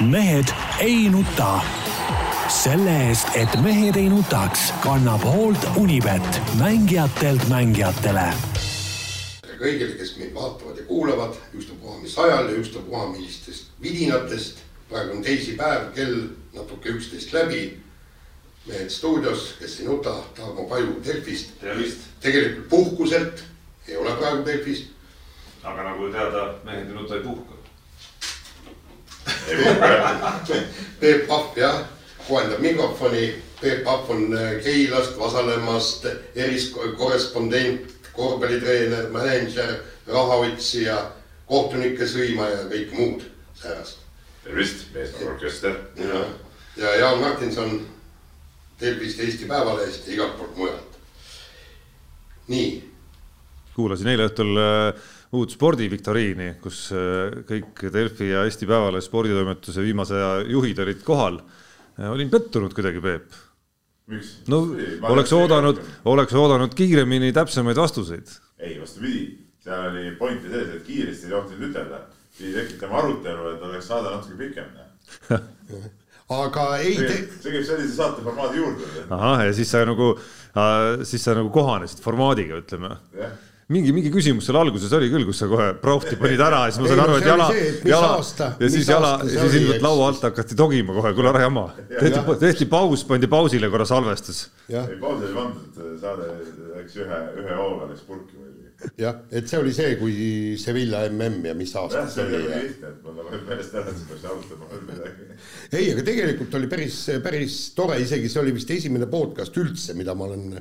mehed ei nuta. selle eest, et mehed ei nutaks, kannab hoolt Unibet, mängijatelt mängijatele. kõigile, kes meid vaatavad ja kuulavad, ükstapuha mis ajal ja ükstapuha millistest vidinatest. praegu on teisipäev, kell natuke üksteist läbi. mehed stuudios, kes ei nuta, Tarmo Paju Delfist. tegelikult puhkuselt, ei ole praegu Delfis. aga nagu teada, mehed ei nuta ei puhka. Peep Pahv jah, kohendab mikrofoni. Peep Pahv on Keilast, Vasalemmast, eriskorrespondent, korvpallitreener, mänedžer, rahaotsija, kohtunike sõimaja ja kõik muud säärast. tervist, meeskonnaorkester. ja, ja Jaan Martinson Delfist, Eesti Päevalehest ja igalt poolt mujalt. nii, kuulasin eile õhtul äh, uut spordiviktoriini, kus äh, kõik Delfi ja Eesti Päevalehe sporditoimetuse viimase aja juhid olid kohal. olin pettunud kuidagi, Peep. miks? no oleks oodanud, oleks oodanud kiiremini täpsemaid vastuseid. ei, vastupidi, seal oli pointi sees, et kiiresti ei tohtinud ütelda. pidi tekitama arutelu, et oleks saade natuke pikem. aga ei see te... see käib sellise saate formaadi juurde. ahah, ja siis sa nagu, siis sa nagu kohanesid formaadiga, ütleme jah mingi, mingi küsimus seal alguses oli küll, kus sa kohe prohti panid ära ja siis ma sain Ei, aru, et jala, jala aasta- ja siis jala, siis ilmselt laua alt hakati togima kohe, kuule ära jama. tehti, tehti paus, pandi pausile korra salvestus. ei pausi oli pandud, saade läks ühe, ühe hooga läks purki muidugi. jah, et see oli see, kui Sevilla mm ja mis aasta jah, see oli mul nagu meelest ära, et peaks arutama veel midagi. ei, aga tegelikult oli päris, päris tore, isegi see oli vist esimene podcast üldse, mida ma olen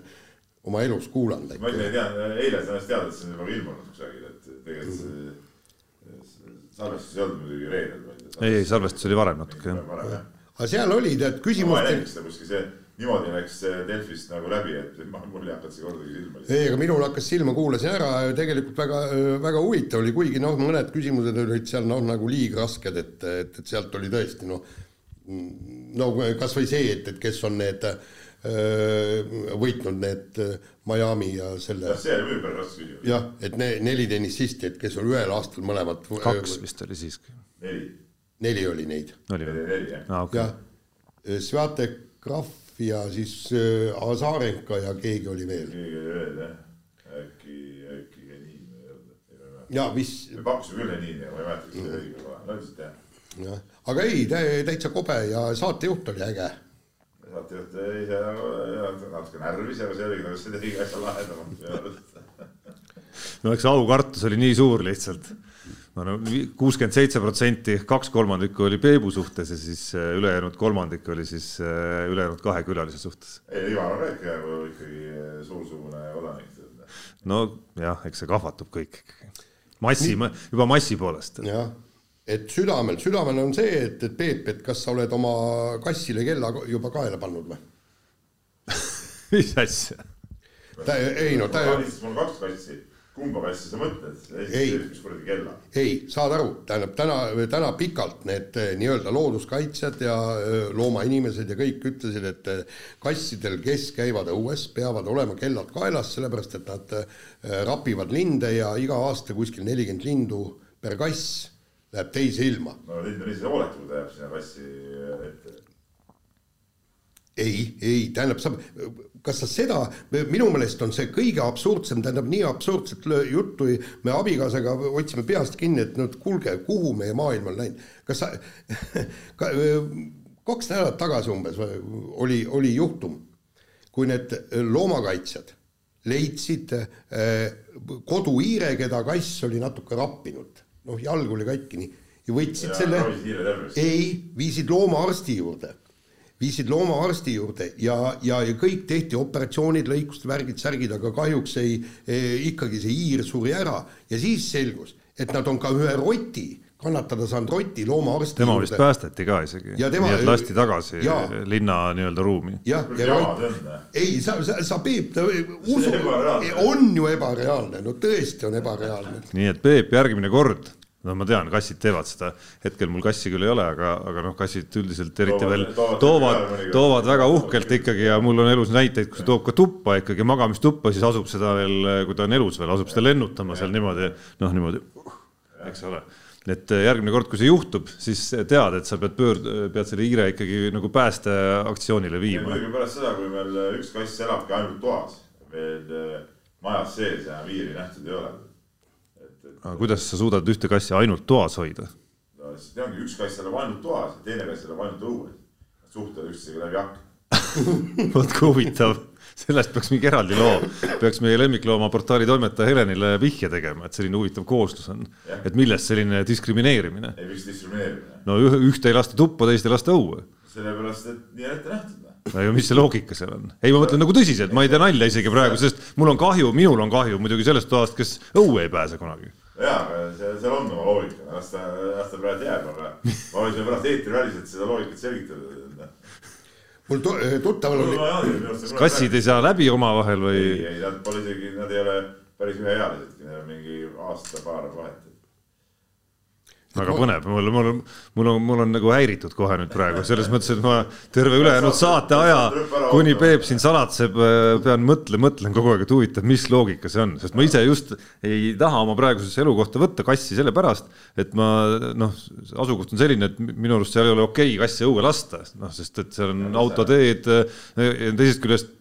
oma elus kuulanud. ma ei tea, eile sain alles teada, et see on juba ilmunud kusagil, et tegelikult see salvestus ei olnud muidugi reedel, vaid. ei, ei salvestus oli varem natuke jah. aga seal oli tead ma ei küsimuste näinud seda kuskil, see niimoodi läks Delfist nagu läbi, et ma, mul ei hakanud see kordagi silma ei, aga minul hakkas silma, kuulasin ära tegelikult väga, väga huvitav oli, kuigi noh, mõned küsimused olid seal noh, nagu liiga rasked, et, et, et sealt oli tõesti noh, no kasvõi see, et, et kes on need öö, võitnud need Miami ja selle jah, see oli päris raske küsimus. jah, et ne, neli tennisisti, et kes on ühel aastal mõlemad. kaks vist oli siiski. neli, neli oli neid, oli või? neli jah. aa, okei. jah. Sviatek, Krahv ja siis äh, Azarenka ja keegi oli veel. keegi oli veel jah, äkki, äkki Janin või ei olnud, ja mis, me pakkusime küll aga ma ei mäleta, kas see oli õige kohe, no lihtsalt jah. jah, aga ei, täitsa kobe ja saatejuht oli äge. Saatejuht ise nagu natuke närvis, aga see oligi nagu see tegi asja arust. no eks aukartus oli nii suur lihtsalt. no no kuuskümmend seitse protsenti, kaks kolmandikku oli Peebu suhtes ja siis äh, ülejäänud kolmandik oli siis äh, ülejäänud kahe külalise suhtes. ei, Ivar on ka ikka nagu ikkagi suursugune kodanik. nojah, eks see kahvatub kõik ikkagi. massi, juba massi poolest. jah, et südamel, südamel on see, et, et Peep, et kas sa oled oma kassile kella juba kaela pannud või? mis asja? ta, ei no ta, mul on kaks kassi, kumba kassi sa mõtled? Ei. ei, saad aru, tähendab täna, täna pikalt need eh, nii-öelda looduskaitsjad ja eh, loomainimesed ja kõik ütlesid, et eh, kassidel, kes käivad õues, peavad olema kellad kaelas, sellepärast et nad rapivad linde ja iga aasta kuskil nelikümmend lindu per kass läheb teise ilma. no lind on ise hooletu, kui ta jääb sinna kassi ette. ei, ei, tähendab, sa, kas sa seda, minu meelest on see kõige absurdsem, tähendab nii absurdset juttu, me abikaasaga otsime peast kinni, et no kuulge, kuhu meie maailm on läinud. kas sa ka, kaks nädalat tagasi umbes oli, oli juhtum, kui need loomakaitsjad leidsid koduhiire, keda kass oli natuke rappinud, noh, jalg oli katki nii, ja võtsid Ja selle, ei, viisid loomaarsti juurde. Viisid loomaarsti juurde ja, ja, ja kõik tehti operatsioonid, lõikused, värgid, särgid, aga kahjuks ei eh,, ikkagi see hiir suri ära. Ja siis selgus, et nad on ka ühe roti, kannatada saanud roti loomaarsti tema vist päästeti ka isegi, Ja tema- nii et lasti tagasi Jaa. linna nii-öelda ruumi. jah, ja jama rott, ei, sa, sa, sa Peep, usu, ebareaalne. on ju ebareaalne, no tõesti on ebareaalne. nii et Peep, järgmine kord, no ma tean, kassid teevad seda, hetkel mul kassi küll ei ole, aga, aga noh, kassid üldiselt eriti Toovad- veel toovad toovad, toovad väga uhkelt ikkagi ja mul on elus näiteid, kus ta toob ka tuppa ikkagi magamistuppa, siis asub seda veel, kui ta on elus veel, asub seda lennutama seal niimoodi, noh niimoodi, eks ole. Et järgmine kord, kui see juhtub, siis tead, et sa pead pöörd-, pead selle hiire ikkagi nagu päästeaktsioonile viima. muidugi pärast seda, kui meil üks kass elabki ainult toas, veel äh, majas sees ja viiri nähtud ei ole. aga kuidas sa suudad ühte kassi ainult toas hoida? no siis ongi, üks kass elab ainult toas ja teine kass elab ainult õues. suhtlevad üksteisega läbi akna. vot kui huvitav sellest peaks mingi eraldi loo, peaks meie lemmikloomaportaali toimetaja Helenile vihje tegema, et selline huvitav koostus on. et millest selline diskrimineerimine? ei, miks diskrimineerimine? no ühte ei lasta tuppa, teist ei lasta õue. sellepärast, et nii on ette nähtud. No ja mis see loogika seal on? ei, ma mõtlen nagu tõsiselt, ma ei tee nalja isegi praegu, sest mul on kahju, minul on kahju muidugi sellest toast, kes õue ei pääse kunagi jaa, aga seal, seal on oma loogika, las ta, las ta praegu jääb, aga ma võin pärast eetriväliselt seda loogikat selgitada mul tuttaval oli. kas kassid ei saa läbi omavahel või? ei, ei nad pole isegi, nad ei ole päris üheealisedki, neil on mingi aasta-paar vahet väga põnev, mul, mul, mul on, mul on nagu häiritud kohe nüüd praegu. Selles mõttes, et ma terve ülejäänud saate aja, kuni Peep siin salatseb, äh, pean mõtle, mõtlen kogu aeg, et huvitav, mis loogika see on, sest ma ise just ei taha oma praegusesse elukohta võtta kassi sellepärast, et ma noh, asukoht on selline, et minu arust seal ei ole okei okay kassi õue lasta, noh, sest et seal on autoteed, äh, teisest küljest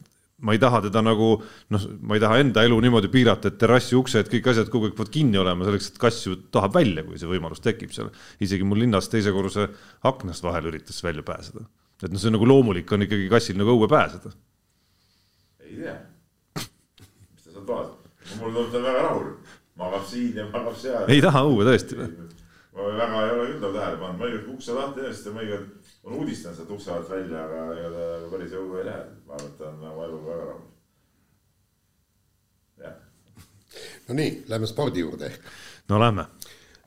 ma ei taha teda nagu noh, ma ei taha enda elu niimoodi piirata, et terrassi uksed, kõik asjad kogu aeg peavad kinni olema selleks, et kass ju tahab välja, kui see võimalus tekib seal. isegi mul linnas teise korruse aknast vahel üritas välja pääseda. et noh, see on nagu loomulik on ikkagi kassil nagu õue pääseda. ei tea, mis ta seal toas, mul tuleb ta väga rahul, magab siin ja magab seal. ei taha õue tõesti või? Ma väga ei ole küll tal tähele pannud, mõnikord ukse lahti eest ja mõnikord on uudistanud sealt ukse alt välja, aga ega ta päris õue ei lähe. ma arvan, et ta on oma eluga väga rahul. jah. no nii, lähme spordi juurde ehk. no lähme.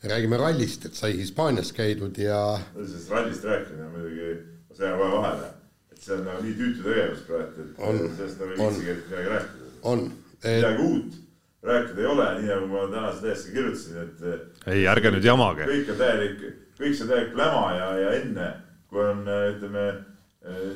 räägime rallist, et sai Hispaanias käidud ja. sellest rallist rääkimine muidugi, ma segan kohe vahele, et see on nagu nii tüütu tegevus praegu, et sellest nagu ei viitsigi midagi rääkida. on et.... midagi uut rääkida ei ole, nii nagu ma tänase täiesti kirjutasin, et. ei, ärge nüüd jamage. kõik on täielik, kõik see täielik pläma ja, ja enne, kui on ütleme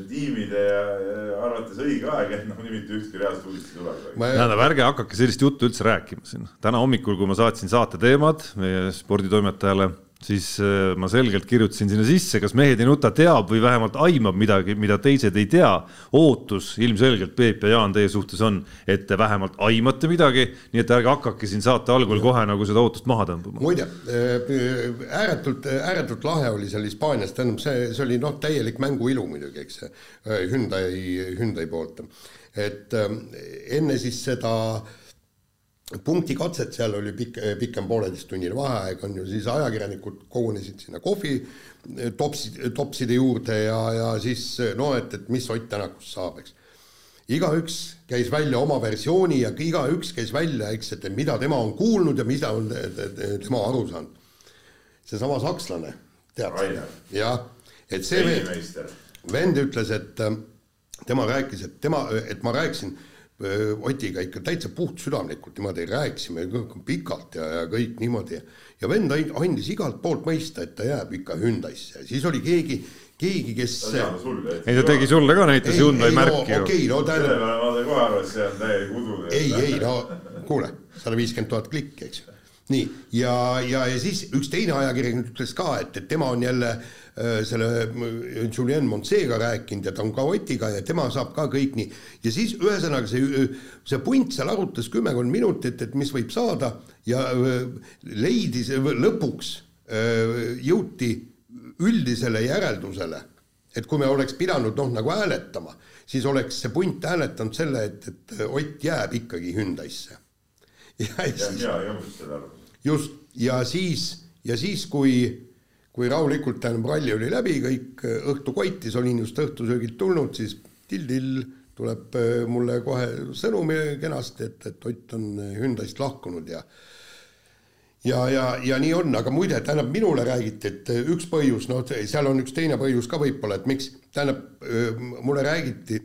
tiimide ja, ja arvates õige aeg, et noh, nii mitte ühtki reaalset uudist ei tule. tähendab, ärge hakake sellist juttu üldse rääkima siin. täna hommikul, kui ma saatsin saate teemad meie sporditoimetajale siis äh, ma selgelt kirjutasin sinna sisse, kas mehed ei nuta teab või vähemalt aimab midagi, mida teised ei tea. ootus ilmselgelt Peep ja Jaan teie suhtes on, et te vähemalt aimate midagi, nii et ärge hakake siin saate algul kohe nagu seda ootust maha tõmbama. muide, äh, ääretult, ääretult lahe oli seal Hispaanias, tähendab, see, see oli noh, täielik mänguilu muidugi, eks äh, Hyundai, Hyundai poolt. et enne siis seda äh, punktikatset, seal oli pikk, pikem pooleteisttunnine vaheaeg, on ju, siis ajakirjanikud kogunesid sinna kohvi topsi, topside juurde ja, ja siis no et, et mis Ott Tänakust saab, eks. igaüks käis välja oma versiooni ja igaüks käis välja, eks, et mida tema on kuulnud ja mida on tema aru saanud. seesama sakslane, tead, jah, et see vend, vend ütles, et tema rääkis, et tema, et ma rääkisin Otiga ikka täitsa puhtsüdamlikult niimoodi rääkisime pikalt ja, ja kõik niimoodi. ja vend andis igalt poolt mõista, et ta jääb ikka Hyundai'sse siis oli keegi, keegi, kes. ei, ta tegi sulle ka näitas Hyundai märki ju. okei, no tähendab. selle peale ma sain kohe aru, et see on täielik udu. ei, ei no kuule, sada viiskümmend tuhat klikki, eks ju. nii, ja, ja, ja siis üks teine ajakirjanik ütles ka, et, et tema on jälle Äh, selle äh, Julien Monseega rääkinud ja ta on ka Otiga ja tema saab ka kõik nii. ja siis ühesõnaga see, see punt seal arutas kümmekond minutit, et mis võib saada ja äh, leidis lõpuks jõuti üldisele järeldusele, et kui me oleks pidanud noh, nagu hääletama, siis oleks see punt hääletanud selle, et, et Ott jääb ikkagi Hyundai'sse. ja, ja siis, just ja siis, ja siis, kui kui rahulikult tähendab ralli oli läbi, kõik äh, õhtu koitis, olin just õhtusöögilt tulnud, siis till-till tuleb äh, mulle kohe sõnum kenasti, et, et Ott on äh, Hyundai'st lahkunud ja ja, ja, ja nii on, aga muide, tähendab, minule räägiti, et üks põhjus, noh, seal on üks teine põhjus ka võib-olla, et miks, tähendab, mulle räägiti,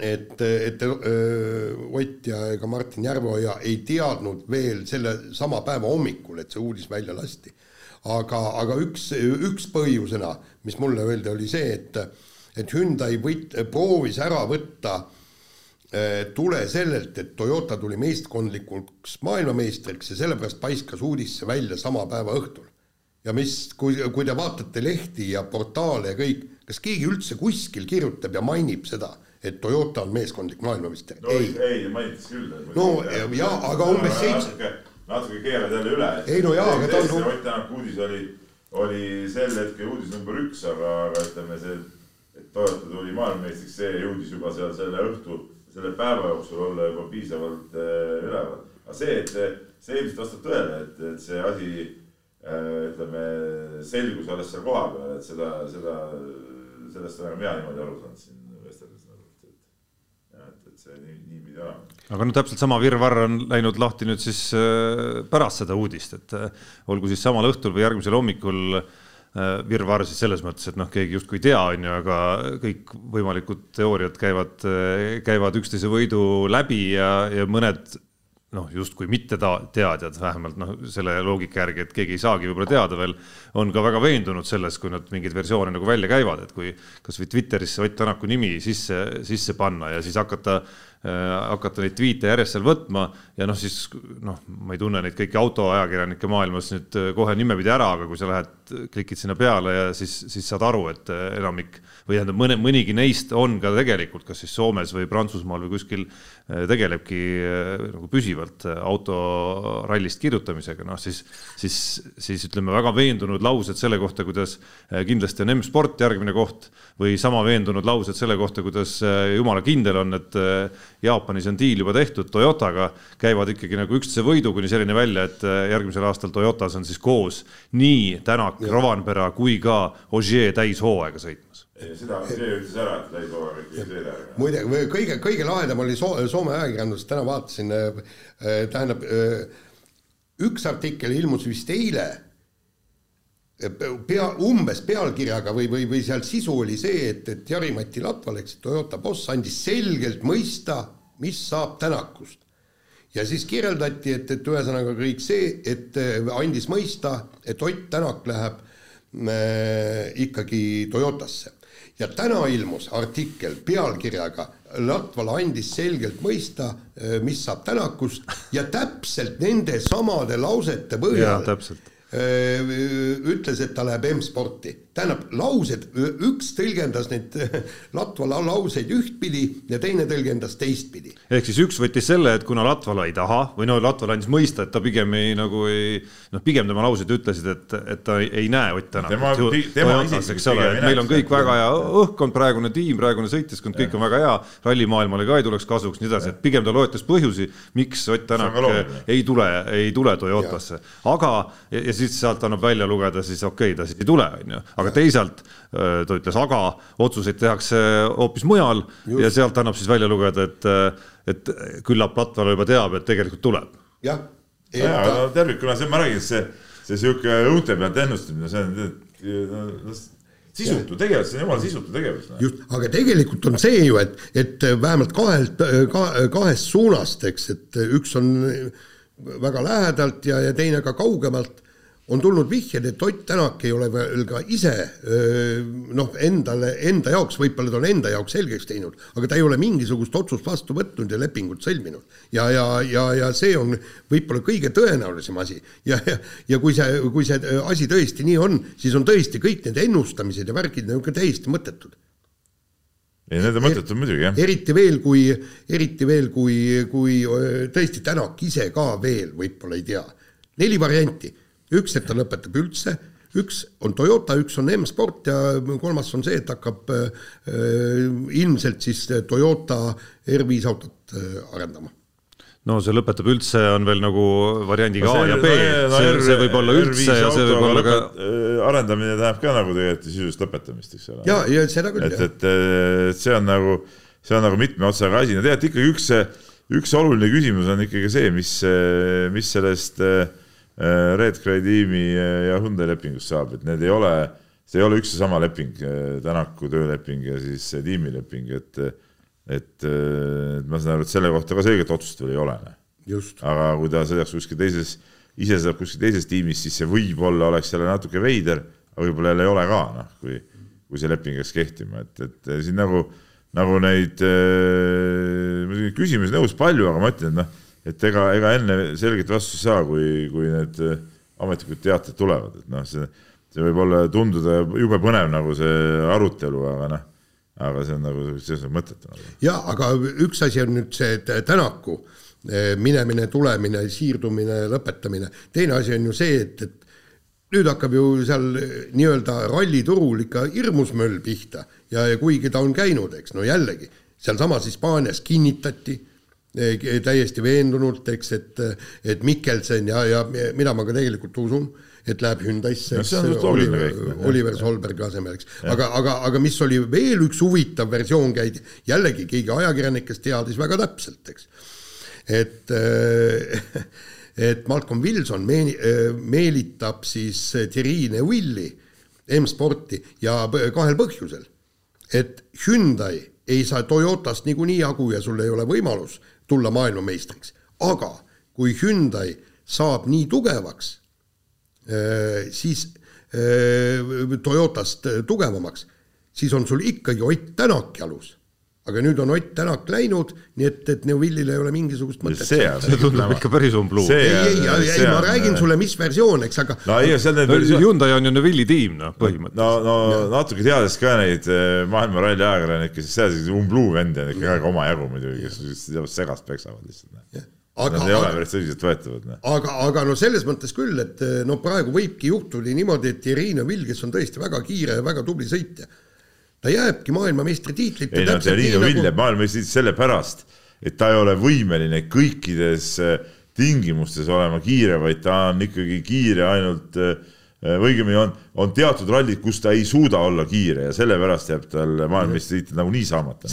et, et Ott ja ega Martin Järveoja ei teadnud veel selle sama päeva hommikul, et see uudis välja lasti aga, aga üks, üks põhjusena, mis mulle öeldi, oli see, et, et Hyundai võit-, proovis ära võtta eh, tule sellelt, et Toyota tuli meeskondlikuks maailmameistriks ja sellepärast paiskas uudisse välja sama päeva õhtul. ja mis, kui, kui te vaatate lehti ja portaale ja kõik, kas keegi üldse kuskil kirjutab ja mainib seda, et Toyota on meeskondlik maailmameister no,? ei, ei, mainitas küll. no jaa, aga umbes seitse. Natuke keerad jälle üle. ei no jaa, aga ta on. Ott Tänak uudis oli, oli sel hetkel uudis number üks, aga, aga ütleme see, et Toyota tuli maailmameistriks, see jõudis juba seal selle õhtu, selle päeva jooksul olla juba piisavalt äh, üleval. aga see, et see ilmselt vastab tõele, et, et see asi äh, ütleme, selgus alles seal kohapeal, et seda, seda, sellest olen mina niimoodi aru saanud siin see nii, niipidi olema. Aga no täpselt sama virvarr on läinud lahti nüüd siis äh, pärast seda uudist, et äh, olgu siis samal õhtul või järgmisel hommikul äh, virvarr siis selles mõttes, et noh, keegi justkui ei tea, on ju, aga kõik võimalikud teooriad käivad, käivad üksteise võidu läbi ja, ja mõned noh, justkui mitte ta-, teadjad, vähemalt noh, selle loogika järgi, et keegi ei saagi võib-olla teada veel, on ka väga veendunud selles, kui nad mingeid versioone nagu välja käivad, et kui kasvõi Twitterisse Ott Tänaku nimi sisse, sisse panna ja siis hakata hakata neid tweet'e järjest seal võtma ja noh, siis noh, ma ei tunne neid kõiki autoajakirjanike maailmas nüüd äh, kohe nimepidi ära, aga kui sa lähed, klikid sinna peale ja siis, siis saad aru, et äh, enamik või tähendab, mõne, mõnigi neist on ka tegelikult kas siis Soomes või Prantsusmaal või kuskil tegelebki nagu püsivalt autorallist kirjutamisega, noh siis, siis, siis ütleme väga veendunud laused selle kohta, kuidas kindlasti on M-sport järgmine koht või sama veendunud laused selle kohta, kuidas jumala kindel on, et Jaapanis on diil juba tehtud Toyotaga, käivad ikkagi nagu üksteise võidu kuni selleni välja, et äh, järgmisel aastal Toyotas on siis koos nii Tänak, Rovanpera kui ka Ogier täishooaega sõitmas seda Ogier ütles ära, et täishooaega ikkagi sõida. muide, kõige, kõige lahedam oli so Soome ajakirjandus, täna vaatasin, äh, äh, tähendab üks artikkel ilmus vist eile pea, umbes pealkirjaga või, või, või seal sisu oli see, et, et Jari-Mati Latval, eks Toyota boss, andis selgelt mõista, mis saab Tänakust. ja siis kirjeldati, et, et ühesõnaga kõik see, et äh, andis mõista, et Ott Tänak läheb äh, ikkagi Toyotasse. ja täna ilmus artikkel pealkirjaga Latval andis selgelt mõista, äh, mis saab Tänakust ja täpselt nende samade lausete põhjal ütles, et ta läheb M-sporti. tähendab, laused, üks tõlgendas neid Latvala lauseid ühtpidi ja teine tõlgendas teistpidi. ehk siis üks võttis selle, et kuna Latvala ei taha või no Latvala andis mõista, et ta pigem ei nagu ei noh, pigem tema laused ütlesid, et, et ta ei, ei näe Ott et meil on kõik väga hea õhkkond, praegune tiim, praegune sõitjaskond, kõik on väga hea, rallimaailmale ka ei tuleks kasuks, nii edasi, et pigem ta loetles põhjusi, miks Ott Tänak ei tule, ei tule Toyotasse, aga ja, ja siis sealt annab välja lugeda, siis okei okay,, ta siit ei tule, on ju, aga teisalt äh, ta ütles, aga otsuseid tehakse hoopis mujal Just. ja sealt annab siis välja lugeda, et, äh, et küllap Latvala juba teab, et tegelikult tuleb. jah. ja, aga tervikuna see, ma räägin, see, see sihuke õunte pealt ennustamine, see on sisutu tegevus, see on jumala sisutu tegevus. just, aga tegelikult on see ju, et, et vähemalt kahelt ka,, kahest suunast, eks, et üks on väga lähedalt ja, ja teine ka kaugemalt on tulnud vihjed, et Ott Tänak ei ole veel ka ise noh, endale, enda jaoks, võib-olla ta on enda jaoks selgeks teinud, aga ta ei ole mingisugust otsust vastu võtnud ja lepingut sõlminud. ja, ja, ja, ja see on võib-olla kõige tõenäolisem asi ja, ja, ja kui see, kui see asi tõesti nii on, siis on tõesti kõik need ennustamised ja värgid nagu täiesti mõttetud ei, need on mõttetud muidugi, jah. eriti veel, kui, eriti veel, kui, kui tõesti Tänak ise ka veel võib-olla ei tea. neli varianti üks, et ta lõpetab üldse, üks on Toyota, üks on M-sport ja kolmas on see, et hakkab äh, ilmselt siis Toyota R5 autot äh, arendama no see lõpetab üldse, on veel nagu variandiga no A ja B, no, see, see võib olla üldse ja see võib olla ka äh, arendamine tähendab ka nagu tegelikult sisuliselt lõpetamist, eks ole. ja, ja seda küll, jah. et, et see on nagu, see on nagu mitme otsaga asi, no tegelikult ikkagi üks, üks oluline küsimus on ikkagi see, mis, mis sellest äh, Äh, Redgrave tiimi äh, ja Hyundai lepingust saab, et need ei ole, see ei ole üks ja sama leping, äh, Tänaku tööleping ja siis tiimileping, et et, et ma saan aru, et selle kohta ka selget otsust veel ei ole. aga kui ta sõidaks kuskil teises, ise sõidab kuskil teises tiimis, siis see võib-olla oleks jälle natuke veider, aga võib-olla jälle ei ole ka, noh, kui, kui see leping jääks kehtima, et, et siin nagu, nagu neid äh, küsimusi nõus palju, aga ma ütlen, et noh et ega, ega enne selget vastust ei saa, kui, kui need äh, ametlikud teated tulevad, et noh, see, see võib olla, tunduda jube põnev nagu see arutelu, aga noh, aga see on nagu selles mõttes mõttetu nagu. ja aga üks asi on nüüd see Tänaku eh, minemine, tulemine, siirdumine, lõpetamine, teine asi on ju see, et, et nüüd hakkab ju seal nii-öelda ralliturul ikka hirmus möll pihta. Ja, ja kuigi ta on käinud, eks no jällegi, sealsamas Hispaanias kinnitati täiesti veendunult, eks, et, et Mikkelsen ja, ja mida ma ka tegelikult usun, et läheb Hyundai'sse, eks, Oliver, Oliver Solbergi asemel, eks. aga, aga, aga mis oli veel üks huvitav versioon, käidi, jällegi keegi ajakirjanik, kes teadis väga täpselt, eks. et äh, et Malcolm Wilson meeni-, meelitab siis Thierry Neuvilli M-sporti ja kahel põhjusel. et Hyundai ei saa Toyotast niikuinii jagu ja sul ei ole võimalus tulla maailmameistriks, aga kui Hyundai saab nii tugevaks, siis Toyotast tugevamaks, siis on sul ikkagi Ott Tänak jalus aga nüüd on Ott Tänak läinud, nii et, et Neuvillil ei ole mingisugust mõtet. see, see tundub ikka päris umbluu. ei, ei, ei, ei, ma räägin sulle, mis versioon, eks, aga. no ei, see on need versioon. Hyundai on ju Neuvilli tiim, noh, põhimõtteliselt. no, no ja. natuke teades ka neid eh, maailma ralli ajakirjanikke, siis seal selliseid umbluu vendi on ikka ka omajagu muidugi, kes segast peksavad lihtsalt. Noh. aga, Nad ei ole päris tõsiseltvõetavad. Noh. aga, aga no selles mõttes küll, et eh, no praegu võibki juhtuda niimoodi, et Irina Vill, kes on tõesti väga kiire ja väga tubli sõitja ta jääbki maailmameistritiitlit. ei no Vill jääb nagu... maailmameistritiitlit sellepärast, et ta ei ole võimeline kõikides äh, tingimustes olema kiire, vaid ta on ikkagi kiire ainult äh, või õigemini on, on teatud rallid, kus ta ei suuda olla kiire ja sellepärast jääb tal maailmameistritiitel nagunii saamata.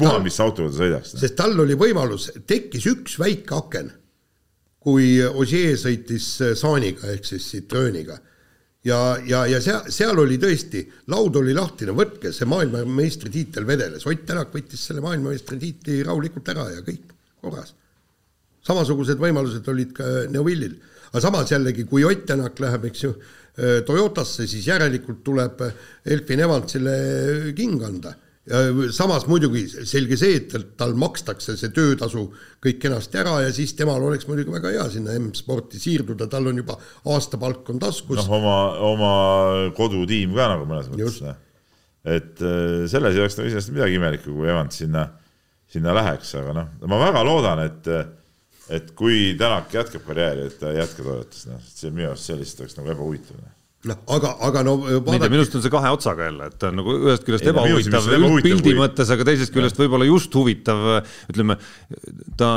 puha, mis autoga ta sõidaks. sest tal oli võimalus, tekkis üks väike aken, kui Ogier sõitis äh, Saaniga ehk siis Citrooniga ja, ja, ja seal, seal oli tõesti, laud oli lahtine, võtke see maailmameistritiitel vedeles, Ott Tänak võttis selle maailmameistritiitli rahulikult ära ja kõik korras. samasugused võimalused olid ka Neuvillil, aga samas jällegi, kui Ott Tänak läheb, eks ju, Toyotasse, siis järelikult tuleb Elfin Evansile king anda samas muidugi selge see, et tal makstakse see töötasu kõik kenasti ära ja siis temal oleks muidugi väga hea sinna M-sporti siirduda, tal on juba aastapalk on taskus. noh, oma, oma kodutiim ka nagu mõnes mõttes. Noh. et äh, selles ei oleks nagu iseenesest midagi imelikku, kui Evans sinna, sinna läheks, aga noh, ma väga loodan, et et kui Tänak jätkab karjääri, et ta ei jätka Toyotas, noh, see minu arust sellist oleks nagu ebahuitav noh aga, aga no vaadake. ma ei tea, minu arust on see kahe otsaga jälle, et ta on nagu ühest küljest ebahuvitav üldpildi mõttes, aga teisest küljest võib-olla just huvitav, ütleme, ta,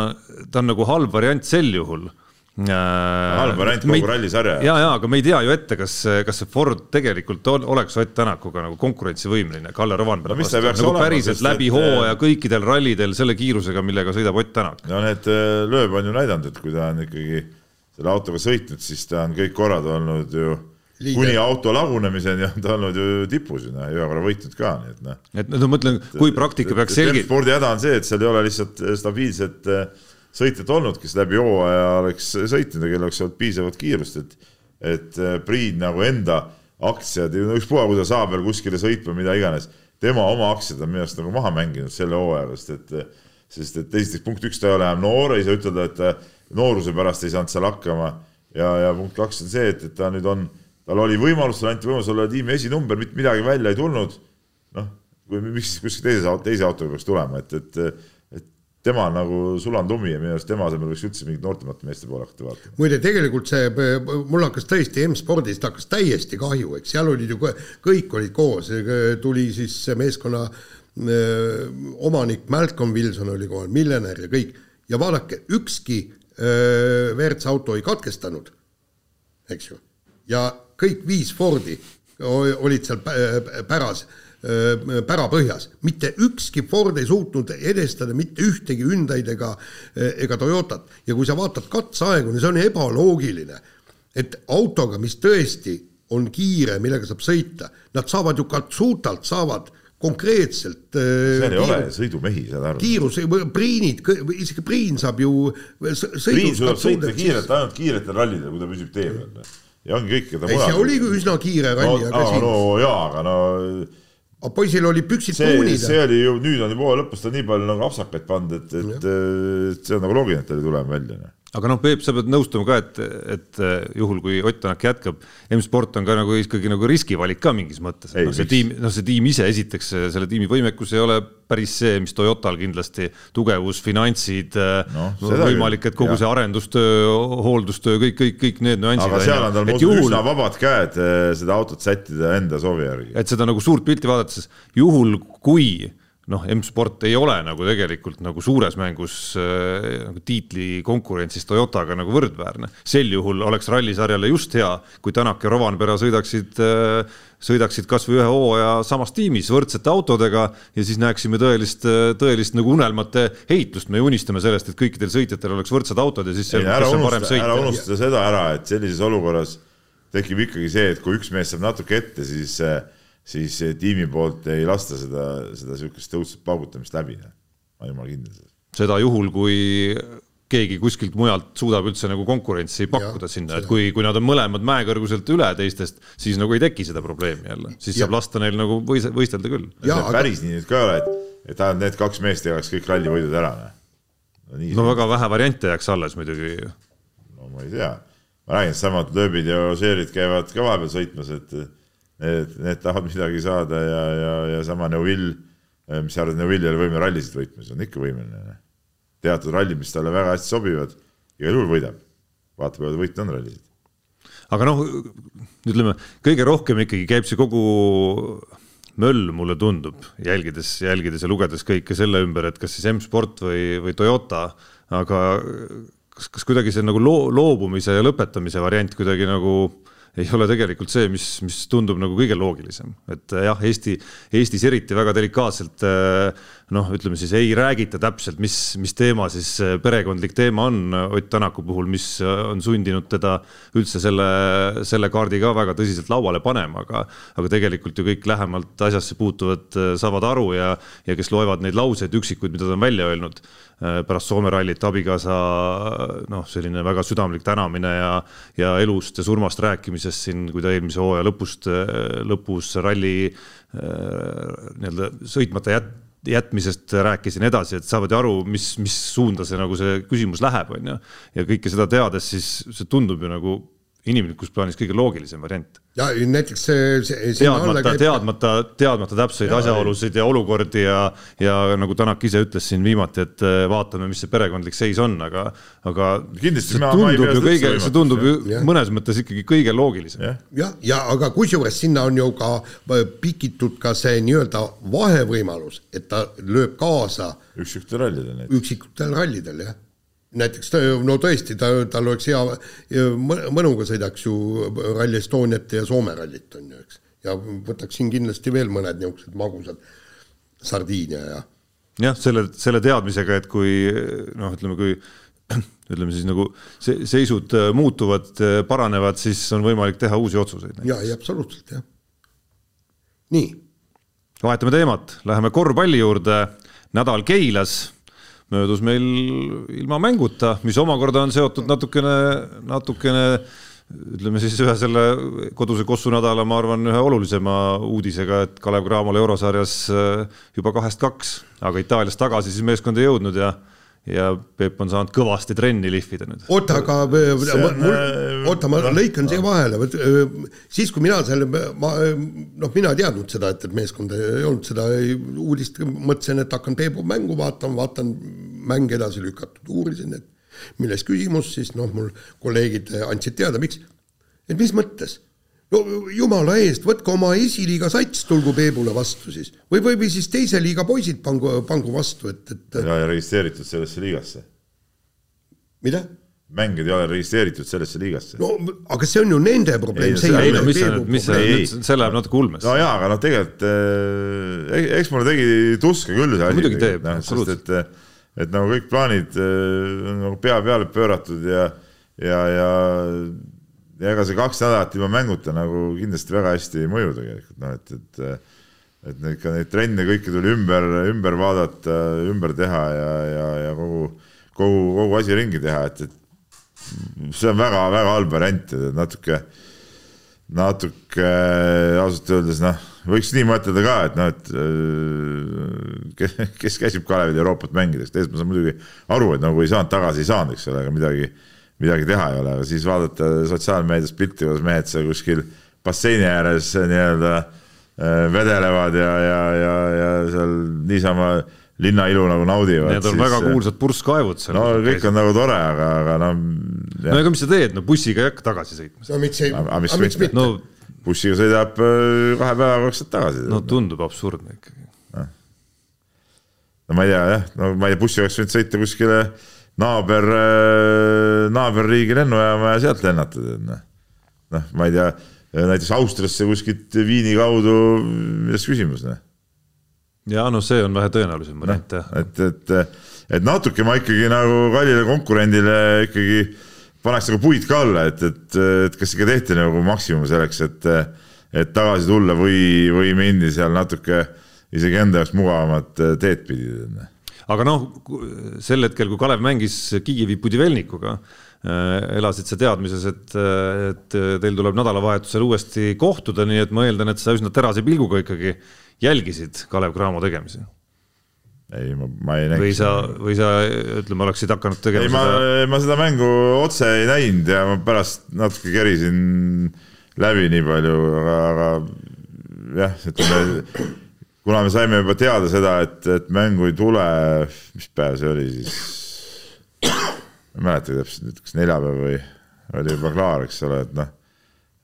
ta on nagu halb variant sel juhul äh, halb variant kogu rallisarja. ja, ja aga me ei tea ju ette, kas, kas see Ford tegelikult on, oleks Ott Tänakuga nagu konkurentsivõimeline Kalle Rovanpera no, vastu, nagu olema, päriselt läbi hooaja kõikidel rallidel selle kiirusega, millega sõidab Ott Tänak. no need äh, lööb on ju näidanud, et kui ta on ikkagi selle autoga sõitnud, siis ta on kõik korrad olnud ju Liiga. kuni auto lagunemiseni on ta olnud ju tipus noh, ühe korra võitnud ka, nii et noh. et no ma mõtlen, kui praktika peaks selgi-. spordi häda on see, et seal ei ole lihtsalt stabiilset äh, sõitjat olnud, kes läbi hooaja oleks sõitnud ja kellel oleks olnud piisavat kiirust, et et äh, Priit nagu enda aktsiad, ükspuha, kui ta saab veel kuskile sõitma, mida iganes, tema oma aktsiad on minu arust nagu maha mänginud selle hooajaga, sest et sest et esiteks punkt üks, ta ei ole enam noor, ei saa ütelda, et nooruse pärast ei saanud seal hakkama ja, ja punkt kaks on see, et, et ta nüüd on tal oli võimalus, talle anti võimalus olla tiimi esinumber, mitte midagi välja ei tulnud. noh, kui miks siis kuskil teise, teise autoga peaks tulema, et, et, et tema on nagu sulanud lumi ja minu arust tema asemel võiks üldse mingit noortemate meeste poole hakata vaatama. muide, tegelikult see, mul hakkas tõesti M-spordist hakkas täiesti kahju, eks seal olid ju kõik olid koos, tuli siis meeskonna öö, omanik Malcolm Wilson oli kohal, miljonär ja kõik ja vaadake, ükski WRC auto ei katkestanud, eks ju, ja kõik viis Fordi olid seal päras, pärapõhjas, mitte ükski Ford ei suutnud edestada mitte ühtegi Hyundai'd ega, ega Toyotat. Ja kui sa vaatad katseaegu, see on ebaloogiline, et autoga, mis tõesti on kiire, millega saab sõita, nad saavad ju Katsutalt saavad konkreetselt seal ei kiiru, ole sõidumehi, saad aru. kiirus, Priinid, isegi Priin saab ju Priin suudab sõita kiirelt ainult kiiretel rallidel, kui ta püsib tee peal ja ongi kõik, keda mujal. see oligi üsna kiire ralli no,, aga siin. no jaa, aga no. aga poisil oli püksid pruunid. see oli ju, nüüd on juba lõpus ta nii palju nagu apsakaid pannud, et, et, et see on nagu loogiline, et ta oli tulema välja. Aga noh, Peep, sa pead nõustuma ka, et, et juhul, kui Ott Tänak jätkab, M-sport on ka nagu ikkagi nagu riskivalik ka mingis mõttes. noh, see tiim, noh, see tiim ise esiteks, selle tiimi võimekus ei ole päris see, mis Toyotal kindlasti, tugevus, finantsid no,, võimalik, et kogu jah. see arendustöö, hooldustöö, kõik, kõik, kõik need nüansid. aga seal on tal muidugi juhul... üsna vabad käed seda autot sättida enda soovi järgi. et seda nagu suurt pilti vaadates, juhul kui noh, M-sport ei ole nagu tegelikult nagu suures mängus äh, nagu tiitlikonkurentsis Toyotaga nagu võrdväärne. sel juhul oleks rallisarjale just hea, kui Tänak ja Rovanpera sõidaksid äh,, sõidaksid kasvõi ühe hooaja samas tiimis võrdsete autodega ja siis näeksime tõelist, tõelist nagu unelmate heitlust. me unistame sellest, et kõikidel sõitjatel oleks võrdsed autod ja siis. ära unusta, ära unusta seda ära, et sellises olukorras tekib ikkagi see, et kui üks mees saab natuke ette, siis äh, siis tiimi poolt ei lasta seda, seda niisugust õudset paugutamist läbi. ma olen jumala kindel selles. seda juhul, kui keegi kuskilt mujalt suudab üldse nagu konkurentsi pakkuda ja, sinna, et kui, kui nad on mõlemad mäekõrguselt üle teistest, siis nagu ei teki seda probleemi jälle, siis ja. saab lasta neil nagu võis, võistelda küll. Aga... päris nii nüüd ka ei ole, et, et ainult need kaks meest jagaks kõik rallivõidud ära. no, no, no väga vähe variante jääks alles muidugi. no ma ei tea, ma räägin, samad lööbid ja Ožeerid käivad ka vahepeal sõitmas, et need, need tahavad midagi saada ja, ja, ja sama Neuvill, eh, mis sa arvad, Neuvill ei ole võimeline rallisid võitma, see on ikka võimeline. teatud rallid, mis talle väga hästi sobivad, igal juhul võidab. vaatab, ta võitnud on rallisid. aga noh, ütleme kõige rohkem ikkagi käib see kogu möll, mulle tundub, jälgides, jälgides ja lugedes kõike selle ümber, et kas siis M-sport või, või Toyota, aga kas, kas kuidagi see nagu loo, loobumise ja lõpetamise variant kuidagi nagu ei ole tegelikult see, mis, mis tundub nagu kõige loogilisem, et jah, Eesti, Eestis eriti väga delikaatselt noh, ütleme siis ei räägita täpselt, mis, mis teema siis perekondlik teema on. Ott Tänaku puhul, mis on sundinud teda üldse selle, selle kaardi ka väga tõsiselt lauale panema, aga, aga tegelikult ju kõik lähemalt asjasse puutuvad saavad aru ja, ja kes loevad neid lauseid üksikuid, mida ta on välja öelnud pärast Soome rallit abikaasa noh, selline väga südamlik tänamine ja, ja elust ja surmast rääkimisest siin, kui ta eelmise hooaja lõpust, lõpus ralli nii-öelda sõitmata jät-, jätmisest rääkis ja nii edasi, et saavad ju aru, mis, mis suunda see nagu see küsimus läheb, on ju. ja kõike seda teades, siis see tundub ju nagu inimlikus plaanis kõige loogilisem variant. ja näiteks see, see teadmata, teadmata, teadmata täpseid ja, asjaolusid ja olukordi ja, ja nagu Tänak ise ütles siin viimati, et äh, vaatame, mis see perekondlik seis on, aga, aga kindlasti see tundub ju kõige, see tundub ju ja. mõnes mõttes ikkagi kõige loogilisem. jah, ja, ja aga kusjuures sinna on ju ka äh, pikitud ka see nii-öelda vahevõimalus, et ta lööb kaasa üksikutel rallidel. üksikutel rallidel, jah näiteks no tõesti, ta, tal oleks hea, mõnuga sõidaks ju Rally Estoniat ja Soome rallit on ju, eks. ja võtaks siin kindlasti veel mõned niisugused magusad, Sardiinia ja. jah, selle, selle teadmisega, et kui noh, ütleme, kui ütleme siis nagu see seisud muutuvad, paranevad, siis on võimalik teha uusi otsuseid. ja, ja absoluutselt jah. nii. vahetame teemat, läheme korvpalli juurde. nädal Keilas möödus meil ilma mänguta, mis omakorda on seotud natukene, natukene ütleme siis ühe selle koduse Kossu nädala, ma arvan, ühe olulisema uudisega, et Kalev Cramol eurosarjas äh, juba kahest kaks, aga Itaaliast tagasi siis meeskond ei jõudnud ja ja Peep on saanud kõvasti trenni lihvida nüüd. oota, aga mul, äh, oota, ma lõikan siia vahele, vot siis, kui mina selle, ma noh, mina ei teadnud seda, et, et meeskonda ei olnud seda uudist, mõtlesin, et hakkan Peebu mängu vaatama, vaatan mäng edasi lükatud, uurisin, et milles küsimus, siis noh, mul kolleegid andsid teada, miks, et mis mõttes no jumala eest, võtke oma esiliiga sats, tulgu Peebule vastu siis. või, või, või siis teise liiga poisid pangu, pangu vastu, et, et ja, ja registreeritud sellesse liigasse. mida? mängijad ei ole registreeritud sellesse liigasse. no aga see on ju nende probleem. ei no mis see, mis see, see läheb natuke ulmesse. no jaa, aga noh, tegelikult eh, eks mulle tegi tuska küll see asi. muidugi teeb, absoluutselt. et, et nagu kõik plaanid eh, on nagu pea peale pööratud ja, ja, ja ja ega see kaks nädalat ilma mänguta nagu kindlasti väga hästi ei mõju tegelikult, noh et, et et neid ka neid trenne kõiki tuli ümber, ümber vaadata, ümber teha ja, ja, ja kogu, kogu, kogu asi ringi teha, et, et see on väga-väga halb variant, et natuke, natuke ausalt öeldes noh, võiks nii mõtelda ka, et noh, et kes, kes käsib Kalevit Euroopat mängides, teisalt ma saan muidugi aru, et nagu ei saanud tagasi, ei saanud, eks ole, aga midagi, midagi teha ei ole, aga siis vaadata sotsiaalmeedias pilti, kuidas mehed seal kuskil basseini ääres nii-öelda vedelevad ja, ja, ja, ja seal niisama linnailu nagu naudivad. Need on siis, väga kuulsad purskkaevud seal. no kõik on nagu tore, aga, aga noh. no aga mis sa teed, no bussiga ei hakka tagasi sõitma. no miks ei, aga miks mitte? No, bussiga sõidab kahe päevaga kaks tagasi. no tundub absurdne ikkagi. no ma ei tea jah, no ma ei tea, bussiga oleks võinud sõita kuskile naaber, naaberriigi lennujaama ja sealt lennata, noh. noh, ma ei tea, näiteks Austriasse kuskilt Viini kaudu, milles küsimus, noh. ja noh, see on vähe tõenäolisem variant jah. et, et, et natuke ma ikkagi nagu kallile konkurendile ikkagi paneks nagu puid ka alla, et, et, et kas ikka tehti nagu maksimum selleks, et, et tagasi tulla või, või mindi seal natuke isegi enda jaoks mugavamat teed pidi. Aga noh, sel hetkel, kui Kalev mängis Kiievi Budivelnikuga, elasid sa teadmises, et, et teil tuleb nädalavahetusel uuesti kohtuda, nii et ma eeldan, et sa üsna terase pilguga ikkagi jälgisid Kalev Cramo tegemisi ei, ma, ma ei näinud. või sa, või sa ütleme, oleksid hakanud tegema ei, ma, seda. ma seda mängu otse ei näinud ja ma pärast natuke kerisin läbi nii palju, aga, aga jah, ütleme, kuna me saime juba teada seda, et, et mängu ei tule, mis päev see oli siis? ma ei mäletagi täpselt, kas neljapäev või oli juba klaar, eks ole, et noh,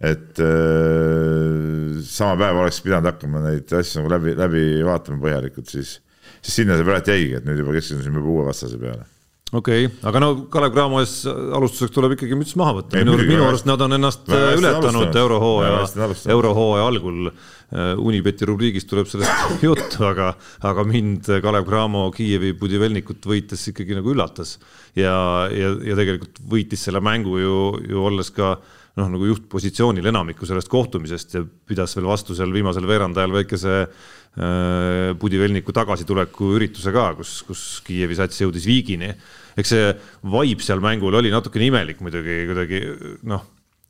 et äh, sama päev oleks pidanud hakkama neid asju nagu läbi, läbi vaatama põhjalikult, siis siis sinna see praegu jäigi, et nüüd juba keskendusime juba uue vastase peale okei okay., aga no Kalev Cramo ees alustuseks tuleb ikkagi müts maha võtta, minu, minu arust nad on ennast ületanud eurohooaja, eurohooaja algul. Äh, Unibeti rubriigis tuleb sellest juttu, aga, aga mind Kalev Cramo Kiievi Budivelnikut võites ikkagi nagu üllatas. ja, ja, ja tegelikult võitis selle mängu ju, ju olles ka noh, nagu juhtpositsioonil enamiku sellest kohtumisest ja pidas veel vastu seal viimasel veerandajal väikese äh, Budivelniku tagasituleku ürituse ka, kus, kus Kiievi sats jõudis viigini. Eks see vibe seal mängul oli natukene imelik muidugi kuidagi noh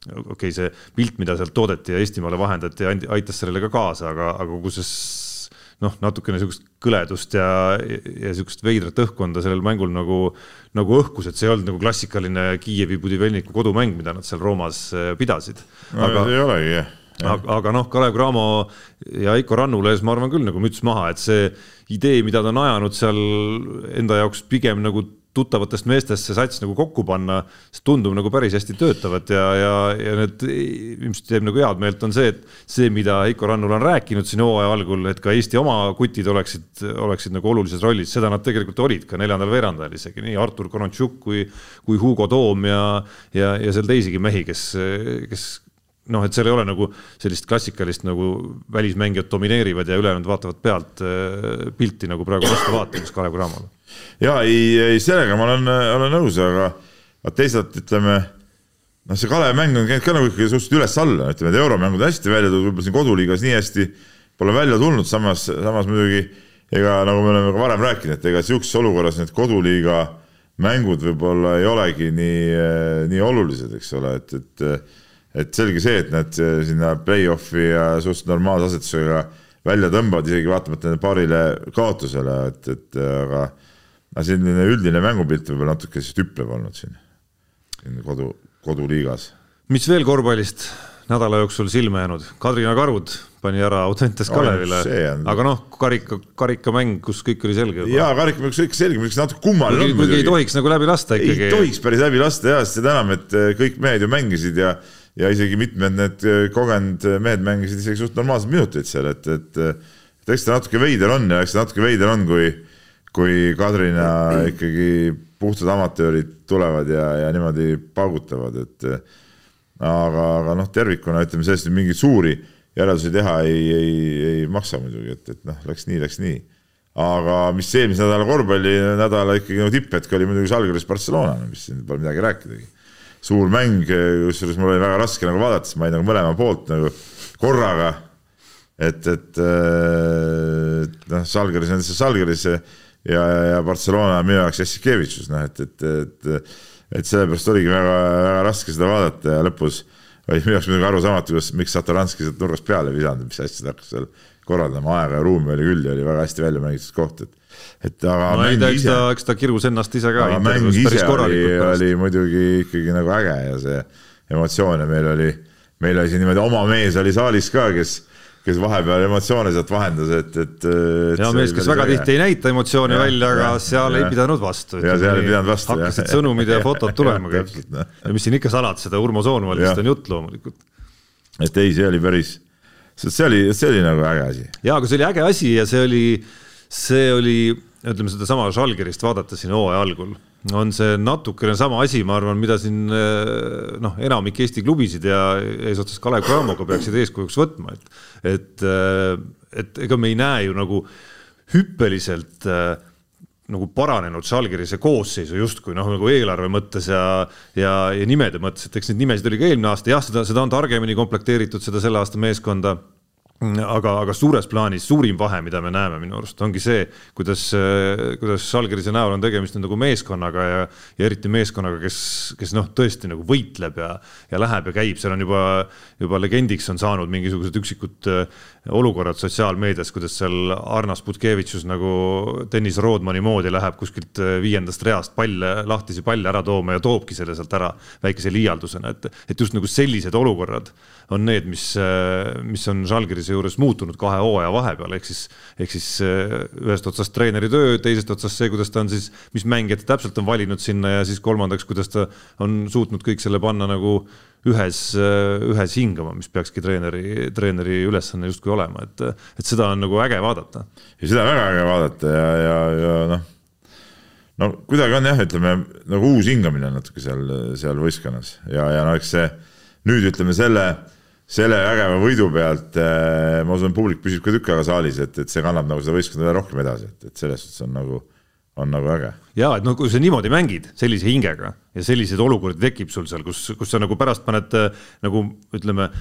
okei okay,, see pilt, mida sealt toodeti ja Eestimaale vahendati, aitas sellele ka kaasa, aga, aga kogu see noh, natukene niisugust kõledust ja, ja niisugust veidrat õhkkonda sellel mängul nagu, nagu õhkus, et see ei olnud nagu klassikaline Kiievi Budivelniku kodumäng, mida nad seal Roomas äh, pidasid. aga no, ei olegi jah aga, aga noh, Kalev Cramo ja Heiko Rannula ees ma arvan küll nagu müts maha, et see idee, mida ta on ajanud seal enda jaoks pigem nagu tuttavatest meestest see sats nagu kokku panna, see tundub nagu päris hästi töötavat ja, ja, ja need, mis teeb nagu head meelt, on see, et see, mida Heiko Rannul on rääkinud siin hooaja algul, et ka Eesti oma kutid oleksid, oleksid nagu olulises rollis, seda nad tegelikult olid ka neljandal veerandajal isegi, nii Artur Konontšuk kui, kui Hugo Toom ja, ja, ja seal teisigi mehi, kes, kes noh, et seal ei ole nagu sellist klassikalist nagu välismängijad domineerivad ja ülejäänud vaatavad pealt äh, pilti nagu praegu vastu vaatamas Kalev Cramole ja ei, ei sellega ma olen, olen nõus, aga, aga teisalt ütleme noh, see Kalevi mäng on käinud ka nagu ikkagi suhteliselt üles-alla, ütleme, et euromängud hästi välja tulnud, võib-olla siin koduliigas nii hästi pole välja tulnud, samas, samas muidugi ega nagu me oleme ka varem rääkinud, et ega sihukeses olukorras need koduliiga mängud võib-olla ei olegi nii, nii olulised, eks ole, et, et et selge see, et nad sinna play-off'i ja suhteliselt normaalse asetusega välja tõmbavad, isegi vaatamata paarile kaotusele, et, et aga aga selline üldine mängupilt võib-olla natuke siis hüplev olnud siin, siin kodu, koduliigas. mis veel korvpallist nädala jooksul silma jäänud, Kadrina Karud pani ära Audentes Kalevile aga noh, karika, karikamäng, kus kõik oli selge. jaa, karikamäng, kus kõik selge, mis natuke kummaline on. kuigi ei tohiks nagu läbi lasta ikkagi. ei tohiks päris läbi lasta ja seda enam, et eh, kõik mehed ju mängisid ja ja isegi mitmed need eh, kogenud mehed mängisid isegi suht normaalseid minuteid seal, et, et et eks ta natuke veider on ja eks ta natuke veider on, kui kui Kadrina ikkagi puhtad amatöörid tulevad ja, ja niimoodi paugutavad, et aga, aga noh, tervikuna ütleme sellest mingeid suuri järeldusi teha ei, ei, ei maksa muidugi, et, et noh, läks nii, läks nii. aga mis eelmise nädala korvpallinädala ikkagi nagu tipphetk oli muidugi Žalgiris Barcelona, mis siin pole midagi rääkidagi. Suur mäng, kusjuures mul oli väga raske nagu vaadata, sest ma olin nagu mõlema poolt nagu korraga. et, et noh, Žalgiris on see Žalgiris ja, ja Barcelona minu jaoks Jassikevitšus, noh et, et, et et sellepärast oligi väga, väga raske seda vaadata ja lõpus oli minu jaoks muidugi arusaamatu, kuidas, miks Satoranski sealt nurgast peale ei visanud, mis asja ta hakkas seal korraldama, aega ja ruumi oli küll ja oli väga hästi välja mängitud koht, et et aga no, mäng ise, eks ta kirus ennast ise ka. aga mäng ise oli, oli muidugi ikkagi nagu äge ja see emotsioon ja meil oli, meil oli siin niimoodi oma mees oli saalis ka, kes kes vahepeal emotsioone sealt vahendas, et, et, et. ja mees, kes väga äge. tihti ei näita emotsioone ja, välja, aga ja, seal ja, ei pidanud vastu. ja seal ei pidanud vastu. hakkasid sõnumid ja fotod tulema kõik. ja mis siin ikka salata, seda Urmo Soonvaldist on jutt loomulikult. et ei, see oli päris, see oli, see oli nagu äge asi. ja, aga see oli äge asi ja see oli, see oli, ütleme sedasama Žalgirist vaadates siin hooaja algul on see natukene sama asi, ma arvan, mida siin eh, noh, enamik Eesti klubisid ja eesotsas Kalev Cramoga peaksid eeskujuks võtma, et, et, eh, et ega me ei näe ju nagu hüppeliselt äh, nagu paranenud Žalgirise koosseisu justkui noh, nagu eelarve mõttes ja, ja, ja nimede mõttes, et eks neid nimesid oli ka eelmine aasta, jah, seda, seda on targemini komplekteeritud, seda selle aasta meeskonda aga, aga suures plaanis suurim vahe, mida me näeme minu arust, ongi see, kuidas, kuidas Žalgirise näol on tegemist nagu meeskonnaga ja, ja eriti meeskonnaga, kes, kes noh, tõesti nagu võitleb ja, ja läheb ja käib, seal on juba, juba legendiks on saanud mingisugused üksikud äh, olukorrad sotsiaalmeedias, kuidas seal Arnas Butkevitšus nagu Tõnis Roodmani moodi läheb kuskilt äh, viiendast reast palle, lahtisi palle ära tooma ja toobki selle sealt ära väikese liialdusena, et, et just nagu sellised olukorrad on need, mis, äh, mis on Žalgirise juures muutunud kahe hooaja vahepeal, ehk siis, ehk siis äh, ühest otsast treeneri töö, teisest otsast see, kuidas ta on siis, mis mängijad täpselt on valinud sinna ja siis kolmandaks, kuidas ta on suutnud kõik selle panna nagu ühes, äh, ühes hingama, mis peakski treeneri, treeneri ülesanne justkui olema, et, et seda on nagu äge vaadata. ja seda on väga äge vaadata ja, ja, ja noh, no kuidagi on jah, ütleme nagu uus hingamine natuke seal, seal võistkonnas ja, ja no eks see nüüd ütleme selle selle vägeva võidu pealt äh, ma usun, publik püsib ka tükk aega saalis, et, et see kannab nagu seda võistkonda rohkem edasi, et, et selles suhtes on nagu, on nagu äge. ja et no kui sa niimoodi mängid sellise hingega ja selliseid olukordi tekib sul seal, kus, kus sa nagu pärast paned äh, nagu ütleme,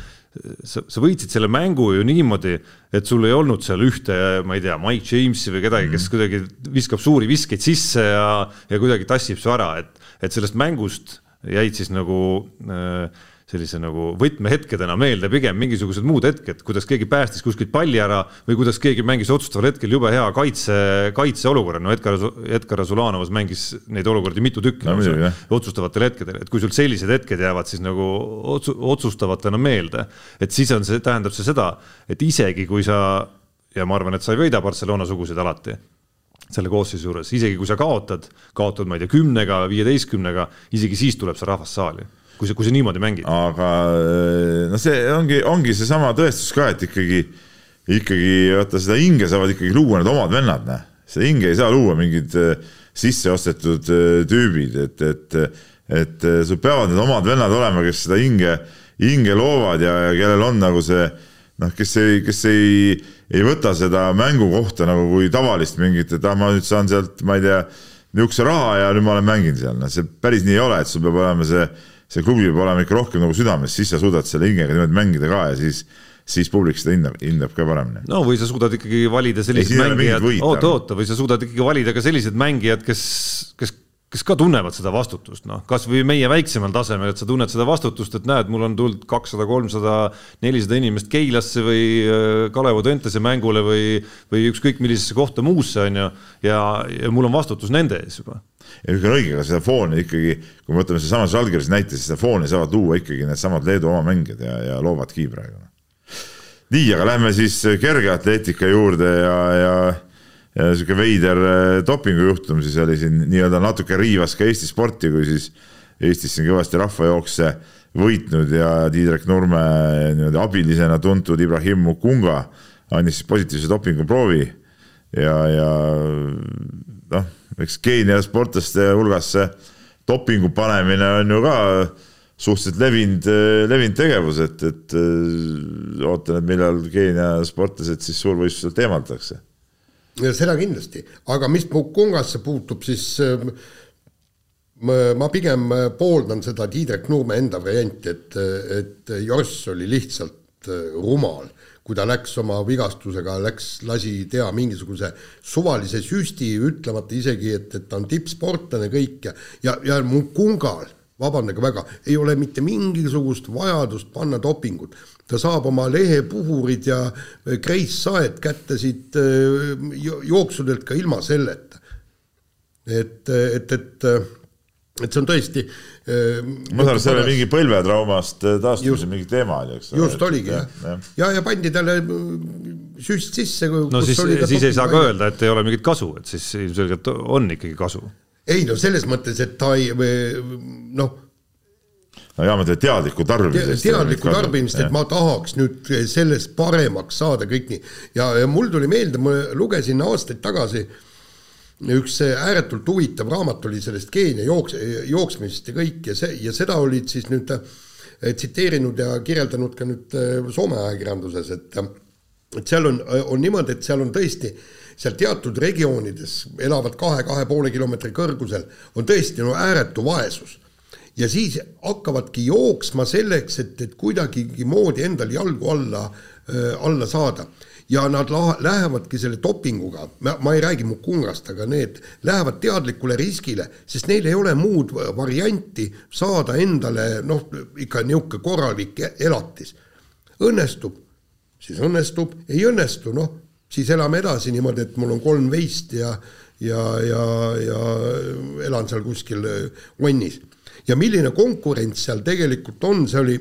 sa, sa võitsid selle mängu ju niimoodi, et sul ei olnud seal ühte, ma ei tea, Mike Jamesi või kedagi, kes mhm. kuidagi viskab suuri viskeid sisse ja, ja kuidagi tassib su ära, et, et sellest mängust jäid siis nagu äh, sellise nagu võtmehetkedena meelde pigem mingisugused muud hetked, kuidas keegi päästis kuskilt palli ära või kuidas keegi mängis otsustaval hetkel jube hea kaitse, kaitseolukorra, no Edgar, Edgar Azulanovas mängis neid olukordi mitu tükki no, no, otsustavatel hetkedel, et kui sul sellised hetked jäävad siis nagu otsu, otsustavatena meelde, et siis on see, tähendab see seda, et isegi kui sa ja ma arvan, et sa ei võida Barcelona suguseid alati selle koosseisu juures, isegi kui sa kaotad, kaotad, ma ei tea, kümnega, viieteistkümnega, isegi siis tuleb see rahvas saali kui sa, kui sa niimoodi mängid. aga noh, see ongi, ongi seesama tõestus ka, et ikkagi, ikkagi vaata seda hinge saavad ikkagi luua need omad vennad, noh. seda hinge ei saa luua mingid äh, sisseostetud äh, tüübid, et, et, et sul peavad need omad vennad olema, kes seda hinge, hinge loovad ja, ja kellel on nagu see noh, kes ei, kes ei, ei võta seda mängukohta nagu kui tavalist mingit, et ah, ma nüüd saan sealt, ma ei tea, niisuguse raha ja nüüd ma olen mänginud seal, noh, see päris nii ei ole, et sul peab olema see see klubi peab olema ikka rohkem nagu südames, siis sa suudad selle hingega niimoodi mängida ka ja siis siis publik seda hindab, hindab ka paremini. no või sa suudad ikkagi valida sellised mängijad, oota, oota, või sa suudad ikkagi valida ka sellised mängijad, kes, kes kes ka tunnevad seda vastutust, noh, kasvõi meie väiksemal tasemel, et sa tunned seda vastutust, et näed, mul on tulnud kakssada, kolmsada, nelisada inimest Keilasse või äh, Kalev Udentese mängule või, või ükskõik millisesse kohta muusse on ju, ja, ja mul on vastutus nende ees juba. ja niisugune õige, aga seda fooni ikkagi, kui me võtame seesama Žalgiris näite, siis seda fooni saavad luua ikkagi needsamad Leedu oma mängijad ja, ja loovadki praegu. nii, aga lähme siis kergeatleetika juurde ja, ja sihuke veider äh, dopingujuhtum siis oli siin nii-öelda natuke riivas ka Eesti sporti, kui siis Eestis siin kõvasti rahvajookse võitnud ja Tiidrek Nurme nii-öelda abilisena tuntud Ibrahim Mukunga andis siis positiivse dopinguproovi. Ja, ja noh, eks Keenia sportlaste hulgas see dopingu panemine on ju ka suhteliselt levinud, levinud tegevus, et, et ootan, et millal Keenia sportlased siis suurvõistluselt eemaldatakse seda kindlasti, aga mis Mukungasse puutub, siis ähm, ma pigem pooldan seda Tiidrek Nurme enda varianti, et, et Joss oli lihtsalt äh, rumal, kui ta läks oma vigastusega, läks, lasi teha mingisuguse suvalise süsti, ütlemata isegi, et, et ta on tippsportlane kõik ja, ja, ja Mukungal vabandage väga, ei ole mitte mingisugust vajadust panna dopingut. Ta saab oma lehepuhurid ja kreissaed kätte siit jooksudelt ka ilma selleta. et, et, et et see on tõesti äh, ma saan aru, see oli mingi põlvetraumast äh, taastumise mingi teema oli, eks ole. just oligi jah, ja, ja., ja, pandi talle äh, süst sisse. no siis, siis ei saa ka öelda, et ei ole mingit kasu, et siis ilmselgelt on ikkagi kasu. ei no selles mõttes, et ta ei noh. No jaa, ma teen teadlikku tarbimist. teadlikku tarbimist, et ma tahaks nüüd sellest paremaks saada kõik nii ja, ja mul tuli meelde, ma lugesin aastaid tagasi üks ääretult huvitav raamat oli sellest Keenia jooks-, jooksmisest ja kõik ja see, ja seda olid siis nüüd äh, tsiteerinud ja kirjeldanud ka nüüd äh, Soome ajakirjanduses, et et seal on, on niimoodi, et seal on tõesti, seal teatud regioonides elavad kahe, kahe poole kilomeetri kõrgusel, on tõesti no ääretu vaesus. Ja siis hakkavadki jooksma selleks, et, et kuidagimoodi endal jalgu alla, äh, alla saada ja nad lähevadki selle dopinguga, ma ei räägi Mukungast, aga need lähevad teadlikule riskile, sest neil ei ole muud varianti saada endale noh, ikka niisugune korralik elatis. õnnestub, siis õnnestub, ei õnnestu, noh, siis elame edasi niimoodi, et mul on kolm veist ja ja, ja, ja elan seal kuskil onnis. Ja milline konkurents seal tegelikult on, see oli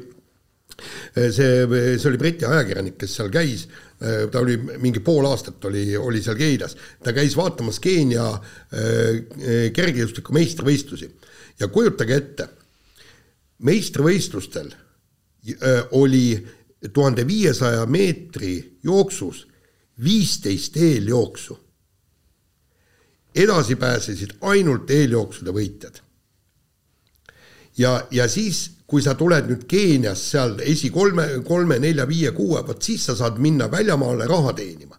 see, see oli Briti ajakirjanik, kes seal käis Äh, ta oli mingi pool aastat oli, oli seal Keenias, ta käis vaatamas Keenia äh, kergejõustiku meistrivõistlusi ja kujutage ette, meistrivõistlustel oli tuhande viiesaja meetri jooksus viisteist eeljooksu. edasi pääsesid ainult eeljooksude võitjad. Ja, ja siis kui sa tuled nüüd Keenias seal esikolme, kolme, nelja, viie, kuue, vot siis sa saad minna väljamaale raha teenima.